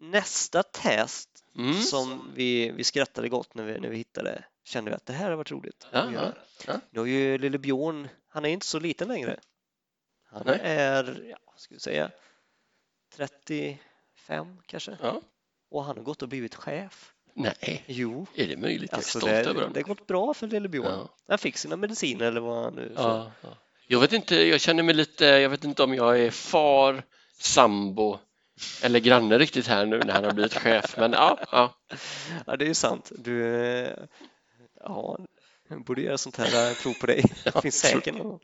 Nästa test Mm. som vi, vi skrattade gott när vi, när vi hittade kände vi att det här har varit roligt Ja, att göra. ja. Nu har ju lille Björn, han är inte så liten längre. Han Nej. är, ja, ska vi säga, 35 kanske. Ja. Och han har gått och blivit chef. Nej, Jo, är det möjligt? Jag är alltså stolt det, över det honom. har gått bra för lille Björn. Ja. Han fick sina mediciner eller vad han nu. Ja, ja. Jag vet inte, jag känner mig lite, jag vet inte om jag är far, sambo eller granne riktigt här nu när han har blivit chef, men ja, ja. Ja, det är ju sant. Du, eh, ja, borde göra sånt här eh, prov på dig. Det finns säkert någon.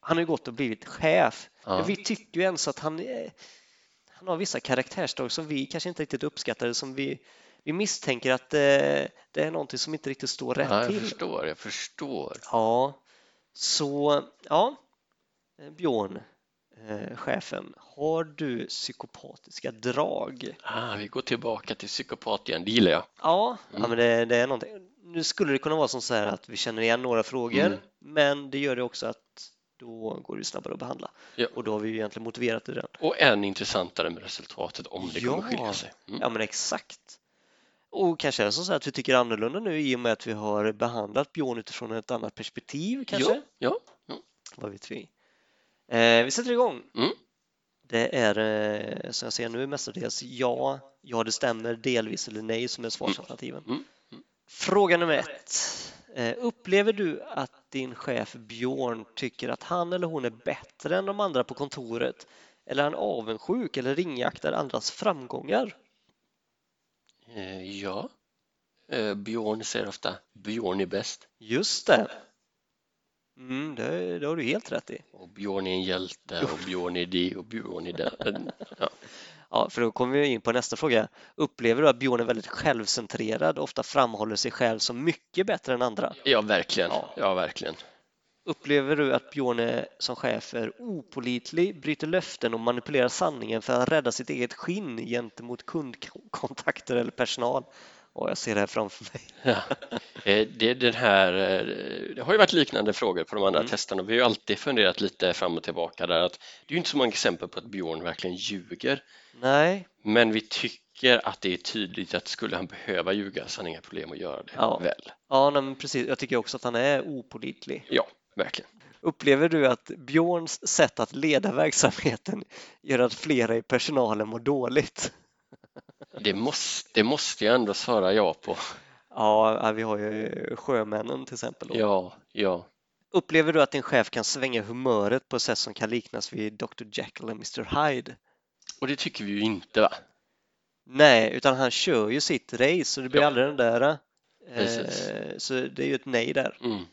Han har ju gått och blivit chef. ja. Vi tycker ju ens att han, han har vissa karaktärsdrag som vi kanske inte riktigt uppskattar, som vi, vi misstänker att eh, det är någonting som inte riktigt står rätt ja jag till. förstår, jag förstår. Ja, så ja, eh, Björn, eh, chefen, har du psykopatiska drag? Ah, vi går tillbaka till psykopat igen, det gillar jag. Ja, Mm. ja men det, det är någonting. Nu skulle det kunna vara som så här att vi känner igen några frågor, Mm. men det gör det också att då går det snabbare att behandla. Ja. Och då har vi ju egentligen motiverat det redan. Och än intressantare med resultatet om det kommer Ja. skilja sig. Mm. Ja, men exakt. Och kanske är det så att vi tycker annorlunda nu i och med att vi har behandlat Björn utifrån ett annat perspektiv kanske? Ja, ja. Vad vet vi? Eh, vi sätter igång. Mm. Det är eh, som jag ser nu mestadels ja, ja det stämmer, delvis eller nej som är svarsalternativen. Mm. Fråga nummer ett. Eh, upplever du att din chef Björn tycker att han eller hon är bättre än de andra på kontoret? Eller är han avundsjuk eller ringaktar andras framgångar? Eh, ja. Eh, Björn säger ofta Björn är bäst Just det. Mm, det, det har du helt rätt i. och Björn är en hjälte och Björn är det och Björn är det. Ja. Ja, för då kommer vi in på nästa fråga. Upplever du att Björn är väldigt självcentrerad och ofta framhåller sig själv som mycket bättre än andra? ja, verkligen. Ja. Ja, verkligen. Upplever du att Björn som chef är opolitlig, bryter löften och manipulerar sanningen för att rädda sitt eget skinn gentemot kundkontakter eller personal? Och jag ser det här framför mig. Ja. Eh, Det, är den här, eh, det har ju varit liknande frågor på de andra Mm. testerna och vi har ju alltid funderat lite fram och tillbaka där att det är ju inte så många exempel på att Björn verkligen ljuger Nej, men vi tycker att det är tydligt att skulle han behöva ljuga så har han inga problem att göra det Ja. väl. ja nej, men precis. Jag tycker också att han är opolitlig. Ja, verkligen. Upplever du att Björns sätt att leda verksamheten gör att flera i personalen mår dåligt? Det måste, det måste jag ändå svara ja på. Ja, vi har ju sjömännen till exempel. Då. Ja, ja. Upplever du att din chef kan svänga humöret på ett sätt som kan liknas vid Dr Jekyll och Mr Hyde? Och det tycker vi ju inte va? Nej, utan han kör ju sitt race så det blir Ja. aldrig den där. Eh, så det är ju ett nej där. Mm.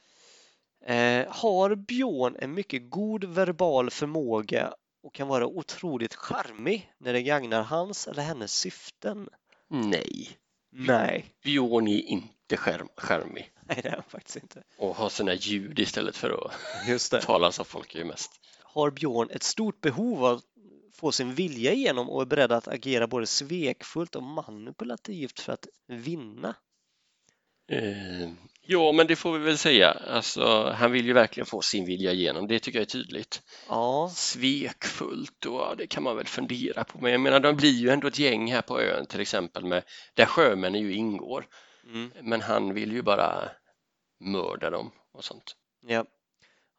Eh, har Björn en mycket god verbal förmåga och kan vara otroligt charmig när det gagnar hans eller hennes syften? Nej, Nej, Björn är inte skärm, skärmig nej det är han faktiskt inte. och har sina ljud istället för att Just det. tala som folk är mest. Har Björn ett stort behov av få sin vilja igenom och är beredd att agera både svekfullt och manipulativt för att vinna? Eh, ja, men det får vi väl säga. Alltså, han vill ju verkligen få sin vilja igenom. Det tycker jag är tydligt. Ja, Svekfullt, och ja, det kan man väl fundera på. Men jag menar, de blir ju ändå ett gäng här på ön till exempel med där sjömännen ju ingår. mm, Men han vill ju bara mörda dem och sånt. ja.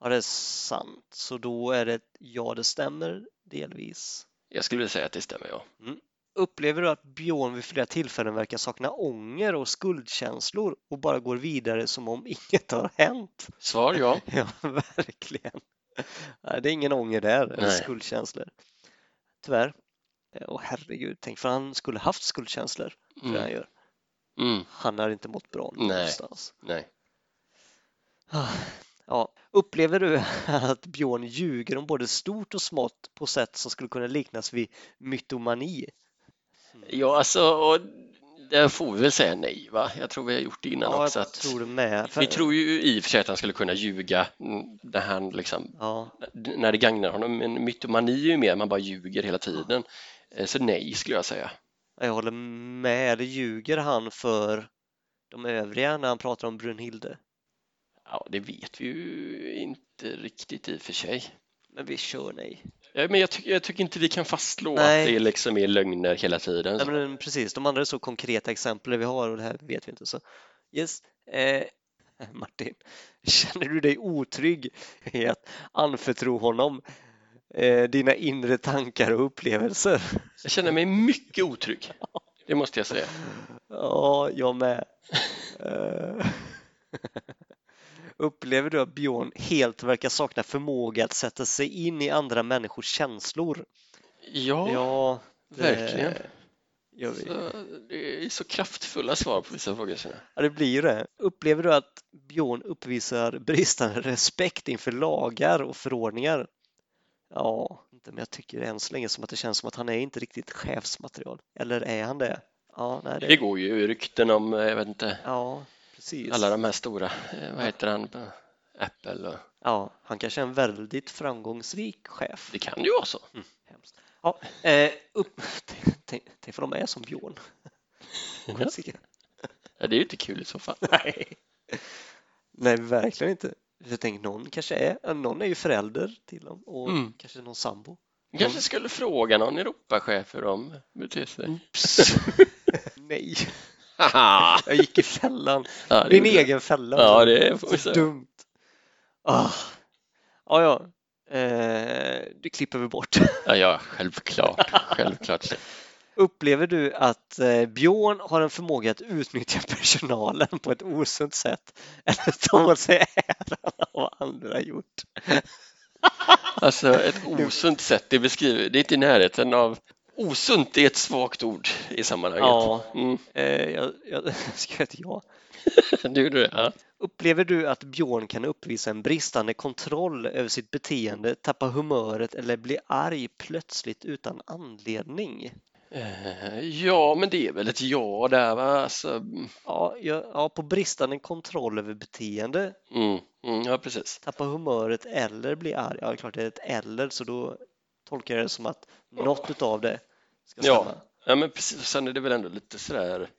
ja, det är sant. Så då är det ja, det stämmer delvis. Jag skulle vilja säga att det stämmer, ja. Upplever du att Björn vid flera tillfällen verkar sakna ånger och skuldkänslor och bara går vidare som om inget har hänt? Svar ja. Ja, verkligen. Nej, det är ingen ånger där, eller Nej. skuldkänslor. Tyvärr. Åh herregud, tänk för han skulle haft skuldkänslor. För det han Mm. gör. Mm. Han har inte mått bra Nej. någonstans. Nej. Ja. Upplever du att Björn ljuger om både stort och smått på sätt som skulle kunna liknas vid mytomani? Ja, alltså, och där får vi väl säga nej, va? Jag tror vi har gjort det innan Ja, också. tror. För- vi tror ju i och för sig att han skulle kunna ljuga mm, när han liksom Ja, när det gagnar honom. Men mytomani är ju mer man bara ljuger hela tiden. Eh, Så nej skulle jag säga. jag håller med. Ljuger han för de övriga när han pratar om Brunhilde? Ja, det vet vi ju inte riktigt i och för sig. Men vi kör nej. Ja, Men jag, tycker- jag tycker inte vi kan fastslå Nej. att det liksom är lögner hela tiden. Nej, men precis, de andra är så konkreta exempel vi har och det här vet vi inte. Så yes. Eh, Martin, känner du dig otrygg i att anförtro honom eh, dina inre tankar och upplevelser? Jag känner mig mycket otrygg. Det måste jag säga. Ja, jag med. Upplever du att Björn helt verkar sakna förmåga att sätta sig in i andra människors känslor? Ja, Ja, det verkligen. Vi. så, det är så kraftfulla svar på vissa frågor. jag. Ja, det blir ju det. Upplever du att Björn uppvisar bristande respekt inför lagar och förordningar? Ja, inte, men jag tycker än så länge som att det känns som att han är inte riktigt chefsmaterial. Eller är han det? Ja, nej, Det det... går ju rykten om, eh, jag vet inte, ja precis. alla de här stora, eh, vad heter han, Apple och Ja, han kanske är en väldigt framgångsrik chef. det kan ju vara så. Hemskt. Ja, eh, upp... tänk, vad de är som Björn. Ja, det är ju inte kul i så fall. Nej. Nej, verkligen inte. Jag tänker någon kanske är, någon är ju förälder till dem och Mm. kanske någon sambo. Jag kanske skulle fråga någon Europachef hur de beter sig. Oops. Nej! jag gick i fällan. Ja, gjorde egen fälla. Ja, det vi Så dumt. Ah. Ja, ja. Eh, det klipper vi bort. Ja, ja, självklart. Självklart. Upplever du att eh, Björn har en förmåga att utnyttja personalen på ett osunt sätt eller ta åt sig äran av vad andra gjort? Alltså ett osunt sätt, det beskriver, det är inte i närheten av Osunt är ett svagt ord i sammanhanget. Ja, Mm. eh, jag, jag skrev ett ja. Du gjorde det? Ja. Upplever du att Björn kan uppvisa en bristande kontroll över sitt beteende, tappa humöret eller bli arg plötsligt utan anledning? Eh, ja, men det är väl ett ja där va? Alltså, Ja, ja, ja på bristande kontroll över beteende. mm, Mm, ja, precis. Tappa humöret eller bli arg. Ja, det är klart det är ett eller så då tolkar jag det som att något utav det ska Ja. stämma. Ja, men precis. Och Sen är det väl ändå lite sådär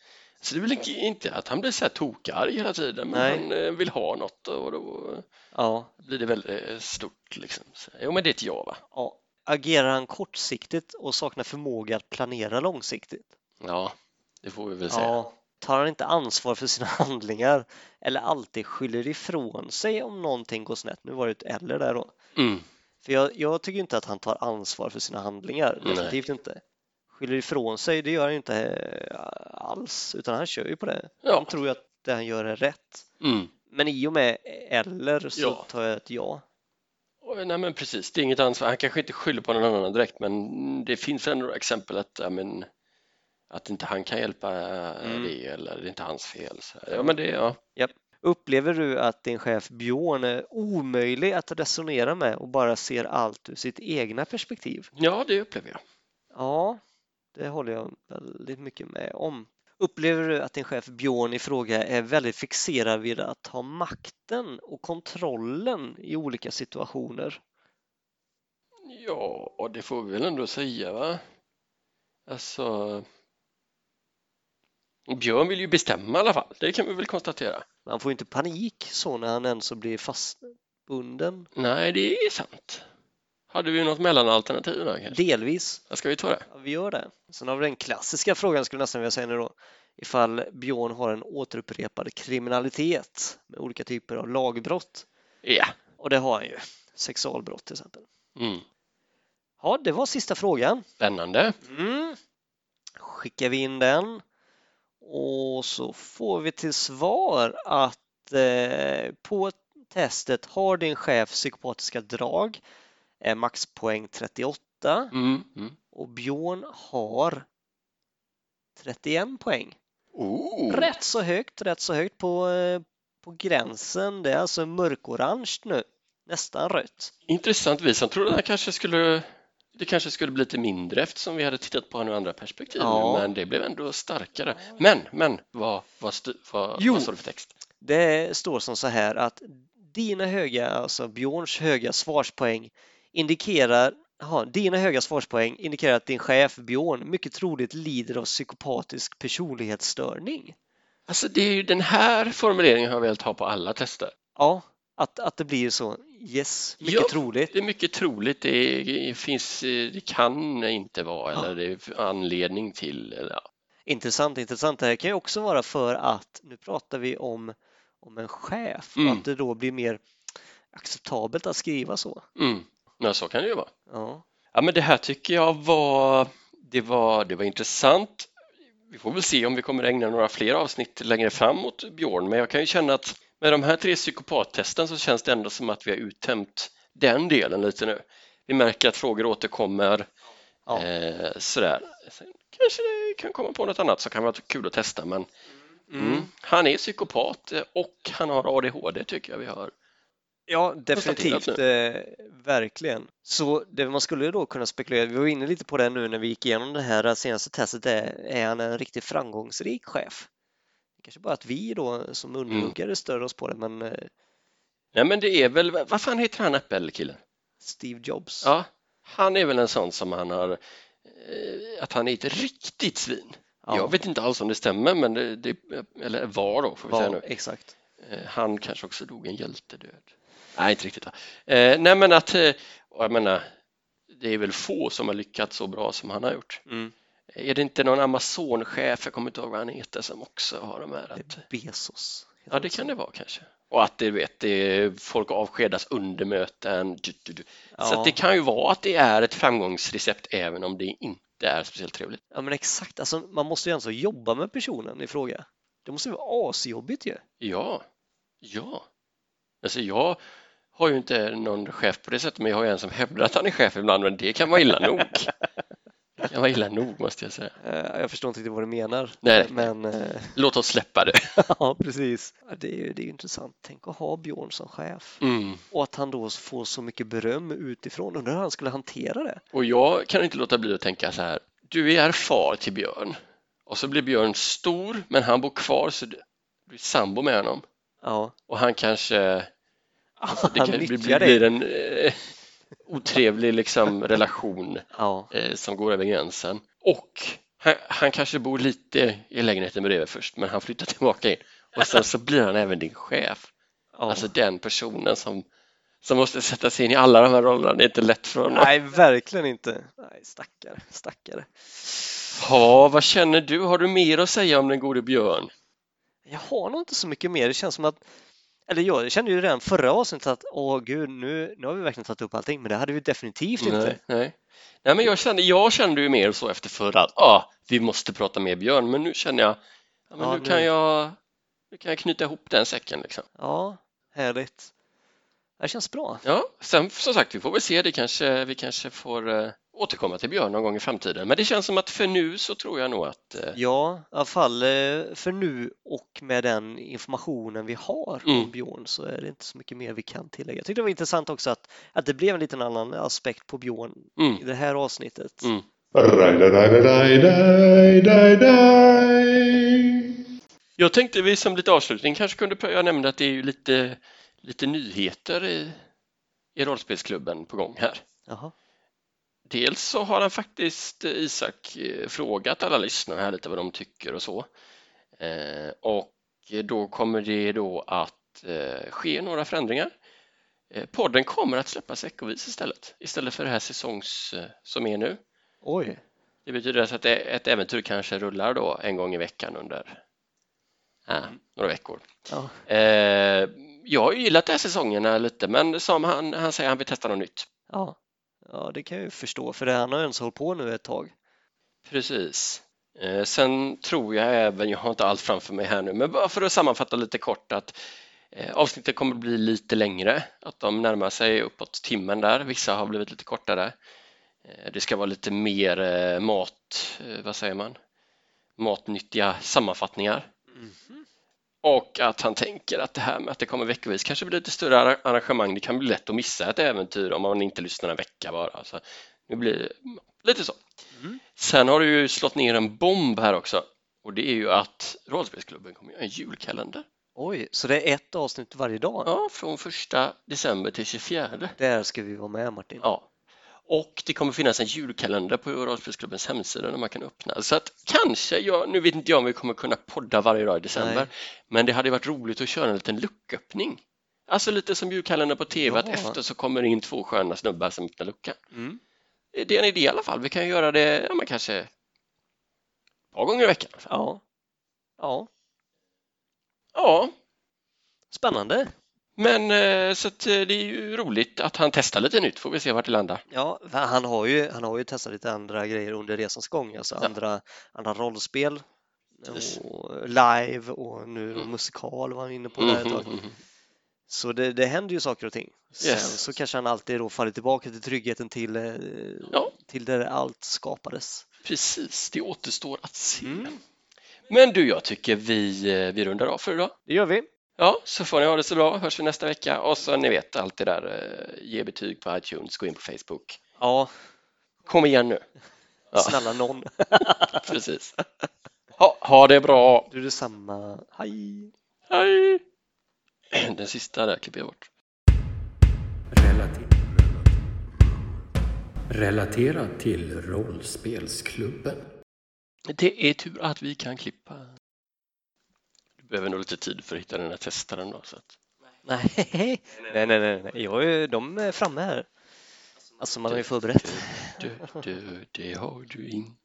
så det är väl inte- att han blir så här tokarg hela tiden, men Nej. han eh, vill ha något och då Ja, blir det väldigt stort liksom. Så, jo, men det är ett ja, va? ja. Agerar han kortsiktigt och saknar förmåga att planera långsiktigt? Ja, det får vi väl säga. Ja. Tar han inte ansvar för sina handlingar eller alltid skyller ifrån sig om någonting går snett? Nu var det ett eller där då. Mm. För jag, jag tycker inte att han tar ansvar för sina handlingar, definitivt inte. Skyller ifrån sig, det gör han ju inte eh, alls, utan han kör ju på det. Ja. Han tror ju att det han gör är rätt. Mm. Men i och med eller så Ja. tar jag ett ja. Nej men precis, det är inget ansvar. Han kanske inte skyller på någon annan direkt men det finns ändå exempel att, ja, men, att inte han kan hjälpa eh, Mm. det eller det är inte hans fel. Så, ja, men det, ja. Upplever du att din chef Björn är omöjlig att resonera med och bara ser allt ur sitt egna perspektiv? ja, det upplever jag. Ja, det håller jag väldigt mycket med om. Upplever du att din chef Björn i fråga är väldigt fixerad vid att ha makten och kontrollen i olika situationer? Ja, och det får vi väl ändå säga va? Alltså Björn vill ju bestämma i alla fall, det kan vi väl konstatera. Man får ju inte panik så när han ens blir fastbunden. Nej, det är sant. Hade vi något mellanalternativ där kanske? Delvis, Ja, Ska vi ta det? ja, vi gör det. Sen har vi den klassiska frågan skulle jag nästan vilja säga nu då. Ifall Björn har en återupprepad kriminalitet med olika typer av lagbrott. Ja. Och det har han ju. Sexualbrott till exempel. Mm. Ja, det var sista frågan. Spännande. Mm. Skickar vi in den och så får vi till svar att eh, på testet har din chef psykopatiska drag, är maxpoäng 38 Mm. Mm. och Björn har 31 poäng. Oh. Rätt så högt, rätt så högt på, eh, på gränsen. Det är alltså mörkorange nu, nästan rött. Intressant. Vi som trodde det kanske skulle det kanske skulle bli lite mindre eftersom vi hade tittat på andra perspektiv Ja. nu, men det blev ändå starkare. Men, men vad, vad, vad, Jo. vad står det för text? Det står som så här att dina höga, alltså Björns höga svarspoäng indikerar Aha, dina höga svarspoäng indikerar att din chef Björn mycket troligt lider av psykopatisk personlighetsstörning. Alltså det är ju den här formuleringen har jag velat ha på alla tester. Ja, att, att det blir så. Yes, mycket Ja, troligt. Det är mycket troligt, det finns, det kan inte vara eller det är anledning till. Eller, ja. Intressant, intressant. Det här kan ju också vara för att nu pratar vi om, om en chef och Mm. att det då blir mer acceptabelt att skriva så. Mm. Ja, så kan det ju vara. Ja, Ja, men det här tycker jag var, det var, det var intressant. Vi får väl se om vi kommer ägna några fler avsnitt längre fram mot Björn, men jag kan ju känna att med de här tre psykopattesten så känns det ändå som att vi har uttömt den delen lite nu. Vi märker att frågor återkommer Ja. eh, sådär. Sen kanske det kan komma på något annat som kan vara kul att testa, men mm. han är psykopat eh, och han har ADHD tycker jag vi har. Ja, definitivt. Eh, verkligen. Så det man skulle då kunna spekulera, vi var inne lite på det nu när vi gick igenom det här senaste testet, är, är han en riktigt framgångsrik chef? Kanske bara att vi då som underhuggare stör oss på det, men eh, Nej, men det är väl, vad fan heter han Apple-killen? Steve Jobs. Ja, han är väl en sån som han har, eh, att han är ett riktigt svin. Ja. Jag vet inte alls om det stämmer, men det, det eller var då får vi säga Var, nu. exakt. Eh, Han kanske också dog en hjältedöd. Nej, inte riktigt. Eh, nej, men att, eh, jag menar, det är väl få som har lyckats så bra som han har gjort. Mm. Är det inte någon Amazon-chef, jag kommer inte ihåg vad han heter, som också har de här? Att, Bezos. ja, det så. kan det vara kanske. Och att det, vet, det folk avskedas under möten. Du, du, du. Så Ja. att det kan ju vara att det är ett framgångsrecept även om det inte är speciellt trevligt. Ja men exakt, alltså, man måste ju alltså jobba med personen i fråga. Det måste ju vara asjobbigt ju. Ja, ja. Alltså jag har ju inte någon chef på det sättet, men jag har ju en som hävdar att han är chef ibland, men det kan vara illa nog. Kan vara illa nog måste jag säga. Eh, Jag förstår inte riktigt vad du menar. Nej. Men eh, Låt oss släppa det. ja, precis. Det är ju det är intressant. Tänk att ha Björn som chef Mm. och att han då får så mycket beröm utifrån. Undrar hur han skulle hantera det? Och jag kan inte låta bli att tänka så här, du är far till Björn och så blir Björn stor, men han bor kvar så du blir sambo med honom Ja, och han kanske Alltså, det kan bli, det. en eh, otrevlig liksom, relation Ja, eh, som går över gränsen. Och han, han kanske bor lite i lägenheten bredvid först men han flyttar tillbaka in och sen så blir han även din chef. ja. Alltså den personen som, som måste sätta sig in i alla de här rollerna. Det är inte lätt för honom. Nej, verkligen inte. Nej, stackare, stackare. Ja, vad känner du? Har du mer att säga om den gode Björn? Jag har nog inte så mycket mer. Det känns som att, eller jag kände ju redan förra avsnittet att åh gud, nu, nu har vi verkligen tagit upp allting, men det hade vi definitivt inte. Nej, nej. nej men jag kände, jag kände ju mer så efter förra att ah, vi måste prata med Björn, men nu känner jag ja, men Ja, nu, nu- kan jag nu kan jag knyta ihop den säcken liksom. Ja, härligt. Det känns bra. Ja, sen som sagt, vi får väl se, det kanske, vi kanske får eh, återkomma till Björn någon gång i framtiden, men det känns som att för nu så tror jag nog att eh, Ja, i alla fall eh, för nu och med den informationen vi har om Mm. Björn så är det inte så mycket mer vi kan tillägga. Jag tyckte det var intressant också att, att det blev en liten annan aspekt på Björn mm, i det här avsnittet. mm. Jag tänkte vi som lite avslutning kanske kunde jag nämnde att det är ju lite, lite nyheter i, i rollspelsklubben på gång här. Jaha. Dels så har han faktiskt eh, Isak eh, frågat alla lyssnare här lite vad de tycker och så. Eh, och då kommer det då att ske några förändringar. Podden kommer att släppas veckovis istället, istället för det här säsongs som är nu. Oj. Det betyder alltså att ett äventyr kanske rullar då en gång i veckan under äh, några veckor. Ja. Eh, jag har ju gillat de här säsongerna lite men som han, han säger han vill testa något nytt. Ja. Ja, det kan jag ju förstå för det han har ju ens hållit på nu ett tag. Precis. Eh, sen tror jag även, jag har inte allt framför mig här nu, men bara för att sammanfatta lite kort att eh, avsnittet kommer att bli lite längre, att de närmar sig uppåt timmen där, vissa har blivit lite kortare. Eh, det ska vara lite mer mat, vad säger man, matnyttiga sammanfattningar. Och att han tänker att det här med att det kommer veckovis kanske blir lite större arra- arrangemang. Det kan bli lätt att missa ett äventyr om man inte lyssnar en vecka bara. Så nu blir det lite så. Mm. Sen har du ju slått ner en bomb här också och det är ju att Rollspelsklubben kommer göra en julkalender. Oj, så det är ett avsnitt varje dag? Ja, från första december till 24. Där ska vi vara med Martin. Ja. Och det kommer finnas en julkalender på Rollspelsklubbens hemsida där man kan öppna. Så att kanske, jag, nu vet inte jag om vi kommer kunna podda varje dag i december, Nej. men det hade varit roligt att köra en liten lucköppning. Alltså lite som julkalendern på TV, att Ja. efter så kommer det in två sköna snubbar som öppnar luckan. Mm. Det är en idé i alla fall. Vi kan göra det, ja men kanske ett par gånger i veckan. Ja. Ja, Ja, spännande. Men eh, så eh, det är ju roligt att han testar lite nytt, får vi se vart det landar. Ja, han har ju, han har ju testat lite andra grejer under resans gång, alltså Ja. andra, andra rollspel och live och nu Mm. musikal var han inne på där ett tag. Mhm, mhm. Så det, det händer ju saker och ting. Sen Yes. så kanske han alltid då faller tillbaka till tryggheten till, eh, Ja. till där allt skapades. Precis, det återstår att se. Mm. Men du, jag tycker vi, vi rundar av för idag. Det gör vi. Ja, så får ni ha det så bra. Hörs vi nästa vecka. Och så ni vet allt det där. eh, Ge betyg på iTunes, gå in på Facebook. Ja, Kom igen nu. Ja. snälla någon. Precis. Ha, ha det bra. Du är detsamma. Hej! Hej! Den sista där klipper jag bort. Relativ, relaterat till rollspelsklubben. Det är tur att vi kan klippa. Du behöver nog lite tid för att hitta den här testaren då. Så att... Nej, nej, nej, nej, nej. Jag är, ju- de är framme här. Alltså man har ju förberett. Du, du, det har du inte.